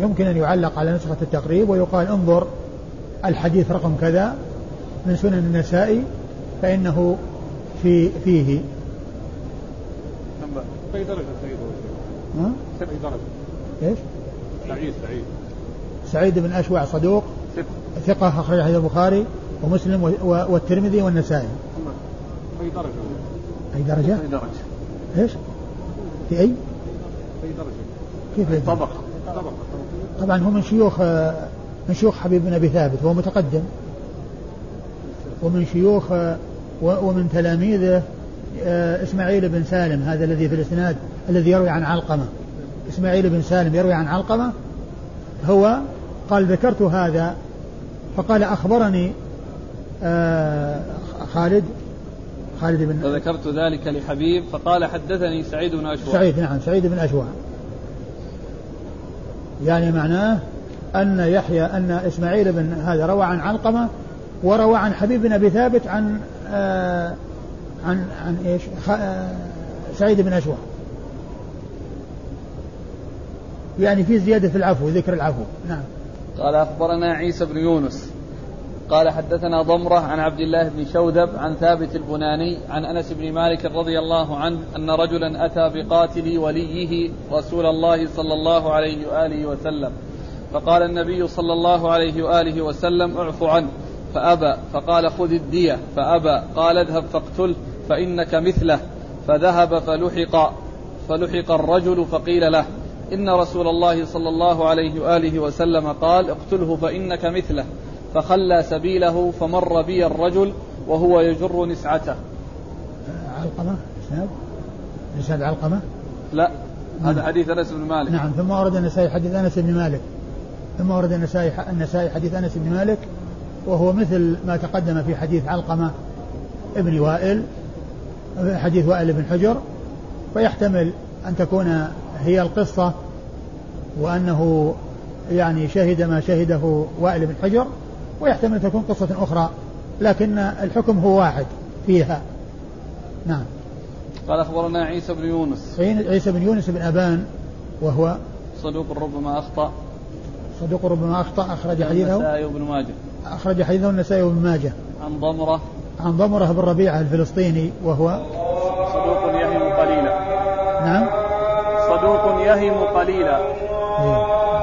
يمكن أن يعلق على نسخة التقريب ويقال انظر الحديث رقم كذا من سنن النسائي فإنه في فيه. أي درجة سعيد. ها؟ درجة. إيش؟ سعيد سعيد. سعيد بن أشوع صدوق. ثقة. أخرج حديث البخاري ومسلم والترمذي والنسائي. أي درجة. أي درجة؟ أي درجة. إيش؟ في أي؟ أي درجة. كيف أي طبقة طبقة طبعا هو من شيوخ من شيوخ حبيب بن أبي ثابت وهو متقدم. ومن شيوخ ومن تلاميذه آه، إسماعيل بن سالم هذا الذي في الإسناد الذي يروي عن علقمة. إسماعيل بن سالم يروي عن علقمة؟ هو قال ذكرت هذا فقال أخبرني آه، خالد خالد بن فذكرت ذلك لحبيب فقال حدثني سعيد بن أشوع. سعيد نعم سعيد بن أشوع. يعني معناه أن يحيى أن إسماعيل بن هذا روى عن علقمة وروى عن حبيب بن أبي ثابت عن آه عن عن إيش؟ آه سعيد بن أشوع يعني في زيادة في العفو ذكر العفو. نعم. قال أخبرنا عيسى بن يونس قال حدثنا ضمرة عن عبد الله بن شوذب عن ثابت البناني عن أنس بن مالك رضي الله عنه أن رجلا أتى بقاتل وليه رسول الله صلى الله عليه وآله وسلم. فقال النبي صلى الله عليه وآله وسلم اعف عنه. فأبى فقال خذ الدية. فأبى قال اذهب فاقتله فإنك مثله. فذهب فلحق فلحق الرجل فقيل له إن رسول الله صلى الله عليه وآله وسلم قال اقتله فإنك مثله. فخلى سبيله فمر بي الرجل وهو يجر نسعته. علقمة؟ إسناد؟ إسناد علقمة؟ لا هذا حديث أنس بن مالك. نعم ثم ورد النسائي حديث أنس بن مالك. ثم ورد النسائي النسائي حديث أنس بن مالك وهو مثل ما تقدم في حديث علقمة ابن وائل حديث وائل بن حجر. فيحتمل أن تكون هي القصة وأنه يعني شهد ما شهده وائل بن حجر. ويحتمل أن تكون قصة أخرى لكن الحكم هو واحد فيها. نعم. قال أخبرنا عيسى بن يونس. عيسى بن يونس بن أبان وهو صدوق ربما أخطأ. صدوق ربما أخطأ أخرج حديثه. النسائي وابن ماجه. أخرج حديثه النسائي وابن ماجه. عن ضمرة. عن ضمرة بن ربيعة الفلسطيني وهو صدوق يهم قليلا. نعم. صدوق يهم قليلا. إيه.